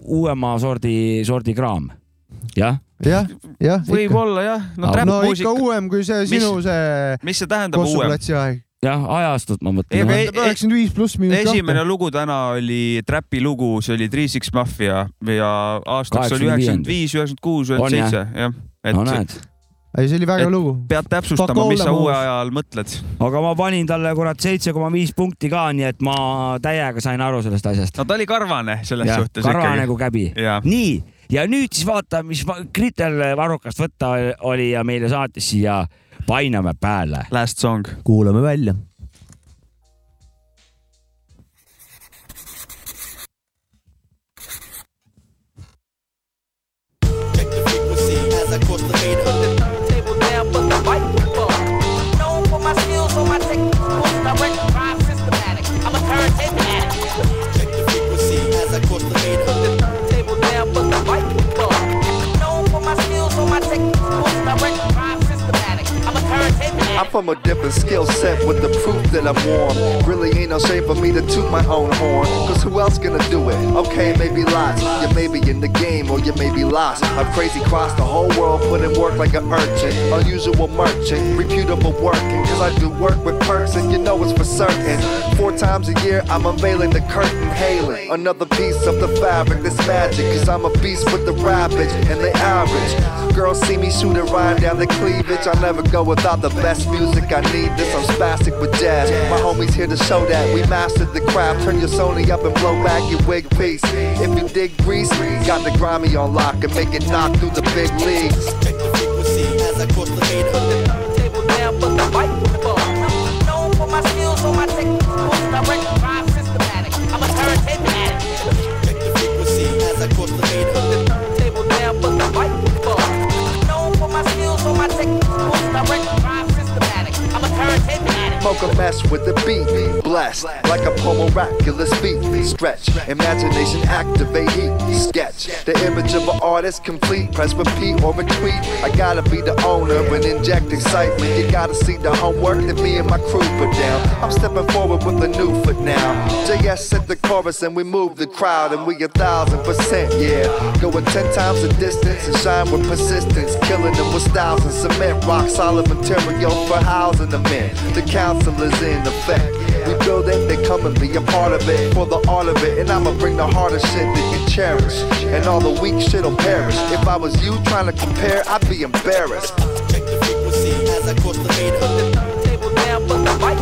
S3: uuema sordi, sordi kraam. jah,
S2: jah, jah.
S4: võib-olla jah, no
S2: no ikka uuem kui see sinu see
S4: mis see tähendab uuem?
S3: jah, ajastut ma
S4: Ei,
S3: mõtlen
S2: üheksakümmend viis pluss miinus
S4: esimene
S2: kahte.
S4: lugu täna oli Trapi lugu, see oli Three Six Mafia ja aastaks oli
S3: 85.
S4: üheksakümmend viis, üheksakümmend kuus, üheksakümmend seitse, jah.
S3: no
S4: et
S3: näed,
S2: ei, see oli väga hea lugu.
S4: pead täpsustama, mis
S2: all
S4: sa uue
S2: moves.
S4: ajal mõtled.
S3: aga ma panin talle kurat seitse koma viis punkti ka, nii et ma täiega sain aru sellest asjast.
S4: no ta oli karvane selles
S3: jah,
S4: suhtes
S3: karva
S4: ikkagi.
S3: nagu käbi. Nii, ja nüüd siis vaata, mis Kritel varrukast võtta oli ja meile saatis siia Painame pääle.
S4: Last song.
S2: kuulame välja.
S12: Check the frequency as I cross the fader.
S10: I'm
S18: from a different skill set with the proof that I'm warm. Really ain't no shame for me to toot my own horn. Cause who else gonna do it? Okay, maybe lots. You may be in the game or you may be lost. I've crazy crossed the whole world, put in work like an urchin. Unusual merchant, reputable working. Cause I do work with perks and you know it's for certain. Four times a year, I'm unveiling the curtain, hailing. Another piece of the fabric that's magic. Cause I'm a beast with the ravage and the average. Girls see me shoot a rhyme down the cleavage. I'll never go without the best music. I need this. I'm spastic with jazz. My homies here to show that we mastered the craft. Turn your Sony up and blow back your wig piece. If you dig grease, got the grimy on lock and make it knock through the big leagues.
S19: As
S18: Smoke a mess with the beat, blessed like a miraculous beat. Stretch, imagination activate, heat, sketch. The image of an artist complete. Press repeat or retweet. I gotta be the owner and inject excitement. You gotta see the homework that me and my crew put down. I'm stepping forward with a new foot now. JS set the chorus and we move the crowd and we a thousand percent, yeah. Going ten times the distance and shine with persistence. Killing them with styles and cement. Rock solid material for housing the men. The council is in effect. We build it, they come and be a part of it for the art of it. And I'ma bring the hardest shit that you cherish. And all the weak shit'll perish. If I was you trying to compare, I'd be embarrassed.
S19: Check the frequency As I cross the meter. Put the Table down, but the mic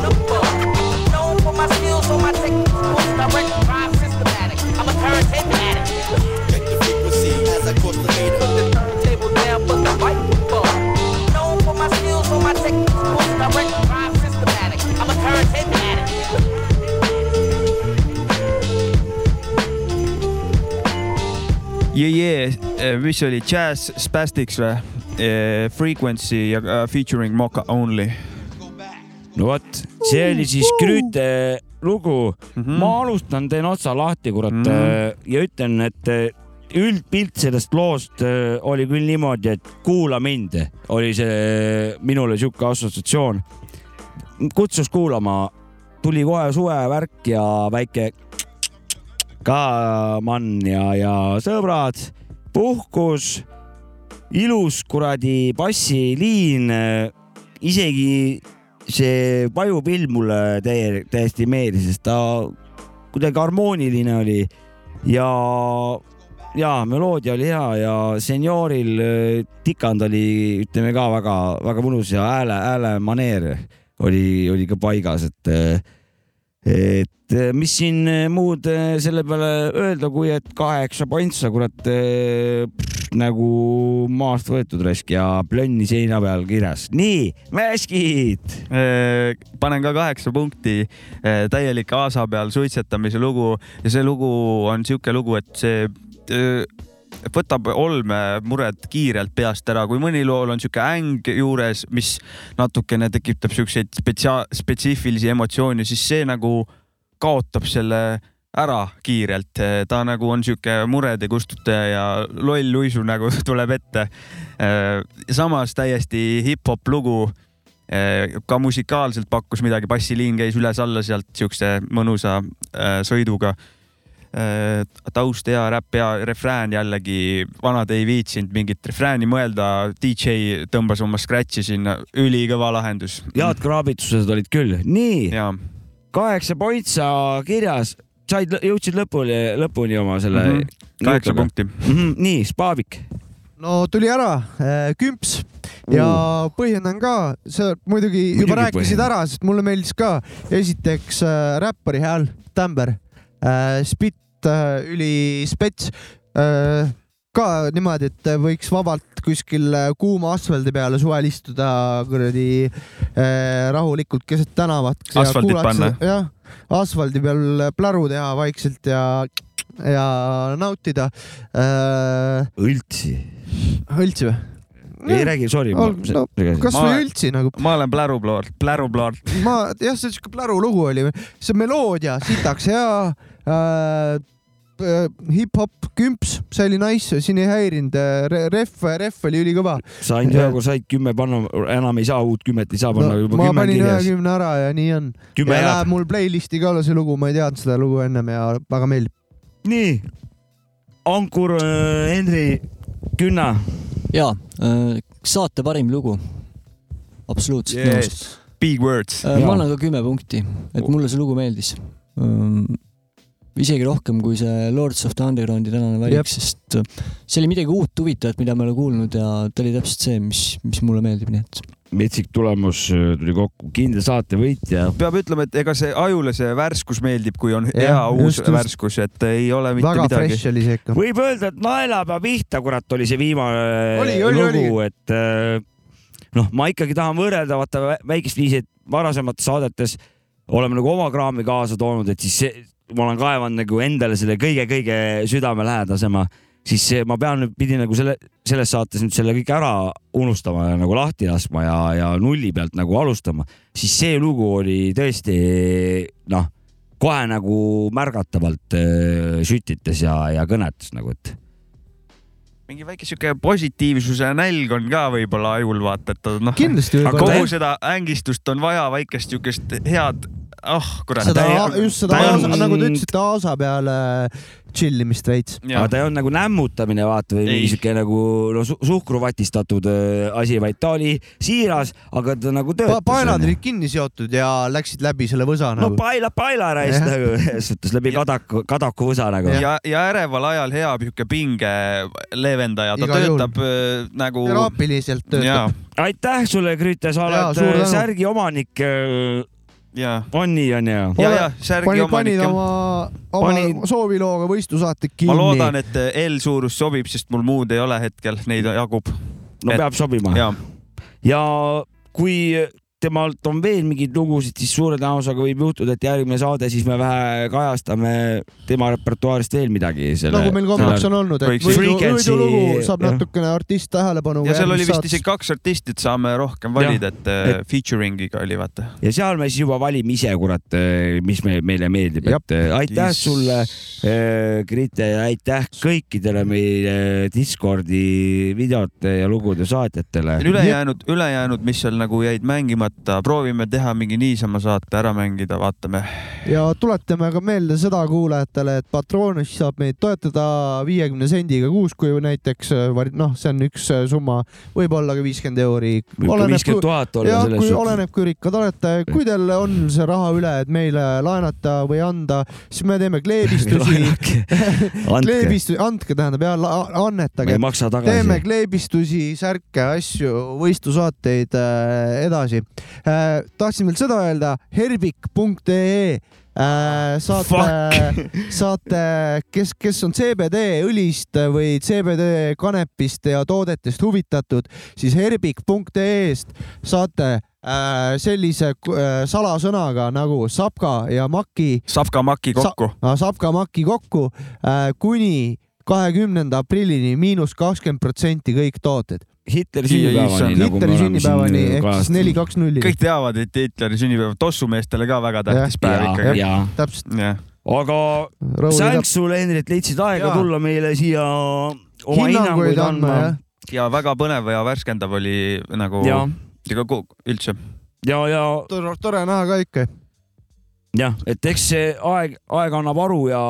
S19: Known for my skills on my techniques, direct, rhyme, systematic. I'm a turntable addict. As I cross the meter.
S4: Yeah, yeah, mis oli Jazz Spastics või? Frequency ja äh, featuring Mocha Only.
S3: no vot, see oli siis Grüüte lugu mm. -hmm. ma alustan, teen otsa lahti, kurat mm, -hmm. ja ütlen, et üldpilt sellest loost oli küll niimoodi, et kuula mind, oli see minule sihuke assotsiatsioon. kutsus kuulama, tuli kohe suvevärk ja väike ka mann ja, ja sõbrad, puhkus, ilus kuradi bassiliin, isegi see pajupill mulle täie, täiesti meeldis, sest ta kuidagi harmooniline oli. Ja, ja meloodia oli hea ja senioril äh, tikand oli, ütleme ka väga-väga mõnus ja hääle, häälemaneer oli, oli ka paigas, et et mis siin muud selle peale öelda, kui et kaheksa pointsa, kurat nagu maast võetud raisk ja plönni seina peal kirjas. nii, mäskid.
S4: panen ka kaheksa punkti, täielik aasa peal suitsetamise lugu ja see lugu on sihuke lugu, et see võtab olmemured kiirelt peast ära, kui mõni lool on sihuke äng juures, mis natukene tekitab siukseid spetsia-, spetsiifilisi emotsioone, siis see nagu kaotab selle ära kiirelt. ta nagu on sihuke murede kustutaja ja loll uisu nagu tuleb ette. samas täiesti hip-hop lugu. ka musikaalselt pakkus midagi, bassiliin käis üles-alla sealt siukse mõnusa sõiduga taust hea, räpp hea, refrään jällegi, vanad ei viitsinud mingit refrääni mõelda. DJ tõmbas oma scratch'i sinna, ülikõva lahendus.
S3: head kraabitused olid küll, nii. kaheksa pointsa kirjas, said, jõudsid lõpuni, lõpuni oma selle mm.
S4: -hmm. kaheksa punkti
S3: mm. -hmm. nii, Spaavik.
S2: no tuli ära äh, kümps ja uh. põhjendan ka, sa muidugi juba
S3: Muidugi
S2: rääkisid
S3: põhjendan.
S2: ära, sest mulle meeldis ka esiteks äh, räppari hääl, tämber äh,, spit äh, ülispets äh, ka niimoodi, et võiks vabalt kuskil äh, kuuma asfaldi peale suvel istuda kuradi äh, rahulikult keset tänavat.
S4: Asfaldit panna.
S2: jah, asfaldi peal pläru teha vaikselt ja, ja nautida äh,.
S3: õltsi.
S2: õltsi või?
S3: ei räägi, sorry.
S2: no, kasvõi üldse nagu.
S4: ma olen pläruplaart, pläruplaart.
S2: ma jah, see siuke pläru lugu oli, see meloodia sitaks hea äh,. Äh, hip-hop kümps, see oli nice, siin ei häirinud, ref, ref oli ülikõva.
S3: sain ühe korra said kümme panna, enam ei saa, uut kümmet ei saa panna no,, juba
S2: ma
S3: kümme on
S2: panin
S3: kirjas.
S2: ühekümne ära ja nii on. Ja läheb mul playlist'i ka see lugu, ma ei teadnud seda lugu ennem ja väga meeldib.
S3: nii, Ankur, Henri, Künna.
S5: ja saate parim lugu. absoluutselt
S4: Yes.
S5: nõus.
S4: Big words.
S5: ma annan ka kümme punkti, et mulle see lugu meeldis. Isegi rohkem kui see Lords of the Undergroundi tänane valik, sest äh, see oli midagi uut, huvitavat, mida ma ei ole kuulnud ja ta oli täpselt see, mis, mis mulle meeldib, nii et
S3: metsik tulemus äh, tuli kokku, kindel saate võitja.
S4: peab ütlema, et ega see ajule see värskus meeldib, kui on hea
S2: Jah,
S4: uus
S2: just,
S4: värskus, et ei ole mitte
S2: väga
S4: midagi
S2: fresh. oli see ikka.
S3: võib öelda, et naelapea pihta, kurat, oli see viimane
S2: Oli, oli,
S3: lugu, et äh, noh, ma ikkagi tahan võrrelda vaata vä- väikest viisi, et varasemates saadetes oleme nagu oma kraami kaasa toonud, et siis see, ma olen kaevanud nagu endale selle kõige-kõige südamelähedasema, siis ma pean nüüd, pidin nagu selle, selles saates nüüd selle kõik ära unustama ja nagu lahti laskma ja, ja nulli pealt nagu alustama, siis see lugu oli tõesti noh, kohe nagu märgatavalt äh, sütitas ja, ja kõnetas nagu, et
S4: mingi väike sihuke positiivsuse nälg on ka võib-olla ajul vaata, et noh.
S2: Kindlasti
S4: kogu seda ängistust on vaja, väikest siukest head, ah kurat.
S2: seda, just seda, nagu te ütlesite, aasa peale chill imist veits.
S3: aga ta ei olnud nagu nämmutamine, vaata või mingi siuke nagu no, su suhkruvatistatud äh, asi, vaid ta oli siiras, aga ta nagu
S2: pa
S3: töötas.
S2: paelad olid kinni seotud ja läksid läbi selle võsa
S3: no
S2: nagu.
S3: paela, paela raisk nagu, selles suhtes läbi kadaku, kadaku võsa nagu.
S4: ja, ja äreval ajal hea sihuke pinge leevendaja, ta
S2: Igal juhul.
S4: töötab äh, nagu.
S2: teraapiliselt töötab.
S3: aitäh sulle, Grüte, sa oled äh, särgi omanik. On nii, on ju?
S4: ja, ja särgi
S2: panid,
S4: omanik
S2: panid oma, oma
S4: Panin-
S2: soovilooga võistlusaate kinni.
S4: ma loodan, et L-suurus sobib, sest mul muud ei ole hetkel, neid jagub.
S3: no peab sobima. ja kui temalt on veel mingeid lugusid, siis suure tõenäosusega võib juhtuda, et järgmine saade, siis me vähe kajastame tema repertuaarist veel midagi.
S2: nagu meil kombeks on olnud, et võidulugu saab
S3: jah.
S2: natukene artist tähelepanu.
S4: ja seal oli vist isegi kaks artisti, et saame rohkem valida, et äh,
S3: Et-
S4: featuring'iga oli vaata.
S3: ja seal me siis juba valime ise, kurat, mis me, meile meeldib, et äh, aitäh
S4: Yes.
S3: sulle, Grite ja aitäh kõikidele meie Discordi videote ja lugude saatjatele.
S4: ülejäänud, ülejäänud, mis seal nagu jäid mängimata, proovime teha mingi niisama saate ära mängida, vaatame.
S2: ja tuletame ka meelde seda kuulajatele, et Patronis saab meid toetada viiekümne sendiga kuus, kui näiteks noh, see on üks summa, võib-olla ka viiskümmend euri.
S3: 50 000 olla
S2: jah,
S3: selles
S2: kui
S3: suhtes.
S2: oleneb, kui rikkad olete, kui teil on see raha üle, et meile laenata või anda, siis me teeme kleebistusi.
S3: Andke.
S2: kleebistusi, andke tähendab ja annetage.
S3: Me ei maksa tagasi.
S2: teeme kleebistusi, särke, asju, võistlusaateid äh, edasi äh,. Tahtsin veel seda öelda, herbik.ee äh, saate, saate, kes, kes on CBD õlist või CBD kanepist ja toodetest huvitatud, siis herbik.ee-st saate äh, sellise äh, salasõnaga nagu sapka ja maki.
S4: sapka maki kokku
S2: Sa,. sapka maki kokku äh, kuni kahekümnenda aprillini miinus kakskümmend protsenti kõik tooted.
S3: Hitleri sünnipäevani, nagu
S2: Hitleri sünnipäevani ehk siis neli, kaks, nulli.
S4: kõik teavad, et Hitleri sünnipäev, tossumeestele ka väga tähtis päev ikkagi.
S2: täpselt.
S3: aga thanks sulle, Henri, et leidsid aega
S4: Jaa.
S3: tulla meile siia oma
S2: Hinnanguid andma,
S4: ja väga põnev ja värskendav oli nagu
S3: Jaa.
S4: ega ku- üldse.
S3: ja, ja
S2: tore, tore näha ka ikka.
S3: jah, et eks see aeg, aeg annab aru ja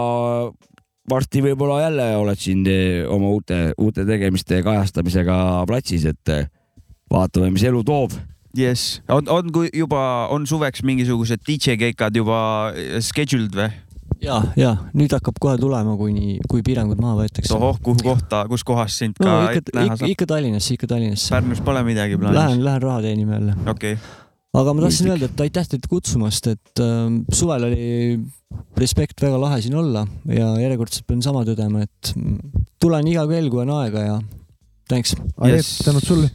S3: varsti võib-olla jälle oled siin eh, oma uute, uute tegemiste kajastamisega platsis, et eh, vaatame, mis elu toob.
S4: Yes, on, on kui juba on suveks mingisugused DJ keikad juba scheduled või?
S5: ja, ja nüüd hakkab kohe tulema, kuni, kui piirangud maha võetakse.
S4: ohoh, kuhu kohta, kus kohas sind ka
S5: no ikka,
S4: näha saab?
S5: ikka Tallinnasse, ikka Tallinnasse.
S4: Pärnus pole midagi plaanis
S5: Lähen, lähen raha teenima jälle.
S4: okei okay..
S5: Aga ma tahtsin öelda, et aitäh teid kutsumast, et äh, suvel oli respekt väga lahe siin olla ja järjekordselt pean sama tõdema, et tulen iga kell, kui on aega ja thanks.
S2: Yes. tänud sulle.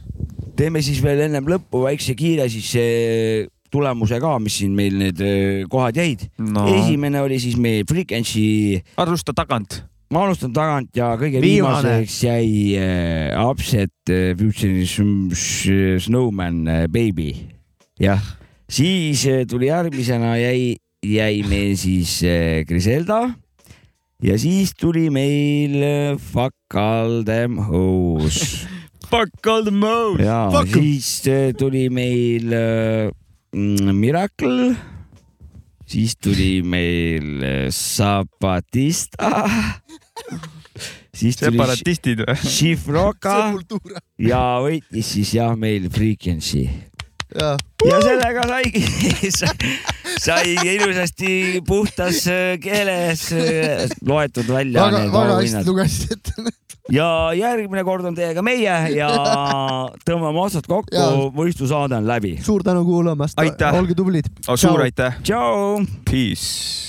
S3: teeme siis veel ennem lõppu väikse kiire siis eh, tulemuse ka, mis siin meil need eh, kohad jäid
S4: No.
S3: esimene oli siis meie Frequency.
S4: alusta tagant.
S3: ma alustan tagant ja kõige
S4: Viimane.
S3: viimaseks jäi äh, Upset äh, Futurism Sh- Snowman äh, Baby. jah, siis äh, tuli järgmisena jäi, jäi meil siis äh, Griselda ja siis tuli meil äh, Fuck all them hoes.
S4: Fuck all them hoes.
S3: ja siis äh, tuli meil äh, Miracle, siis tuli meil äh, Zapatista, siis tuli
S4: Separatistid või?
S2: Sepultura.
S3: ja võitis siis jah meil Frequency
S2: ja
S3: ja sellega saigi, sai ilusasti puhtas äh, keeles äh, loetud välja
S2: väga,
S3: need
S2: väga hästi lugesid ette.
S3: ja järgmine kord on teiega meie ja tõmbame otsad kokku võistlusaade on läbi.
S2: suur tänu kuulamast, olge tublid.
S4: suur aitäh.
S3: tšau.
S4: Peace.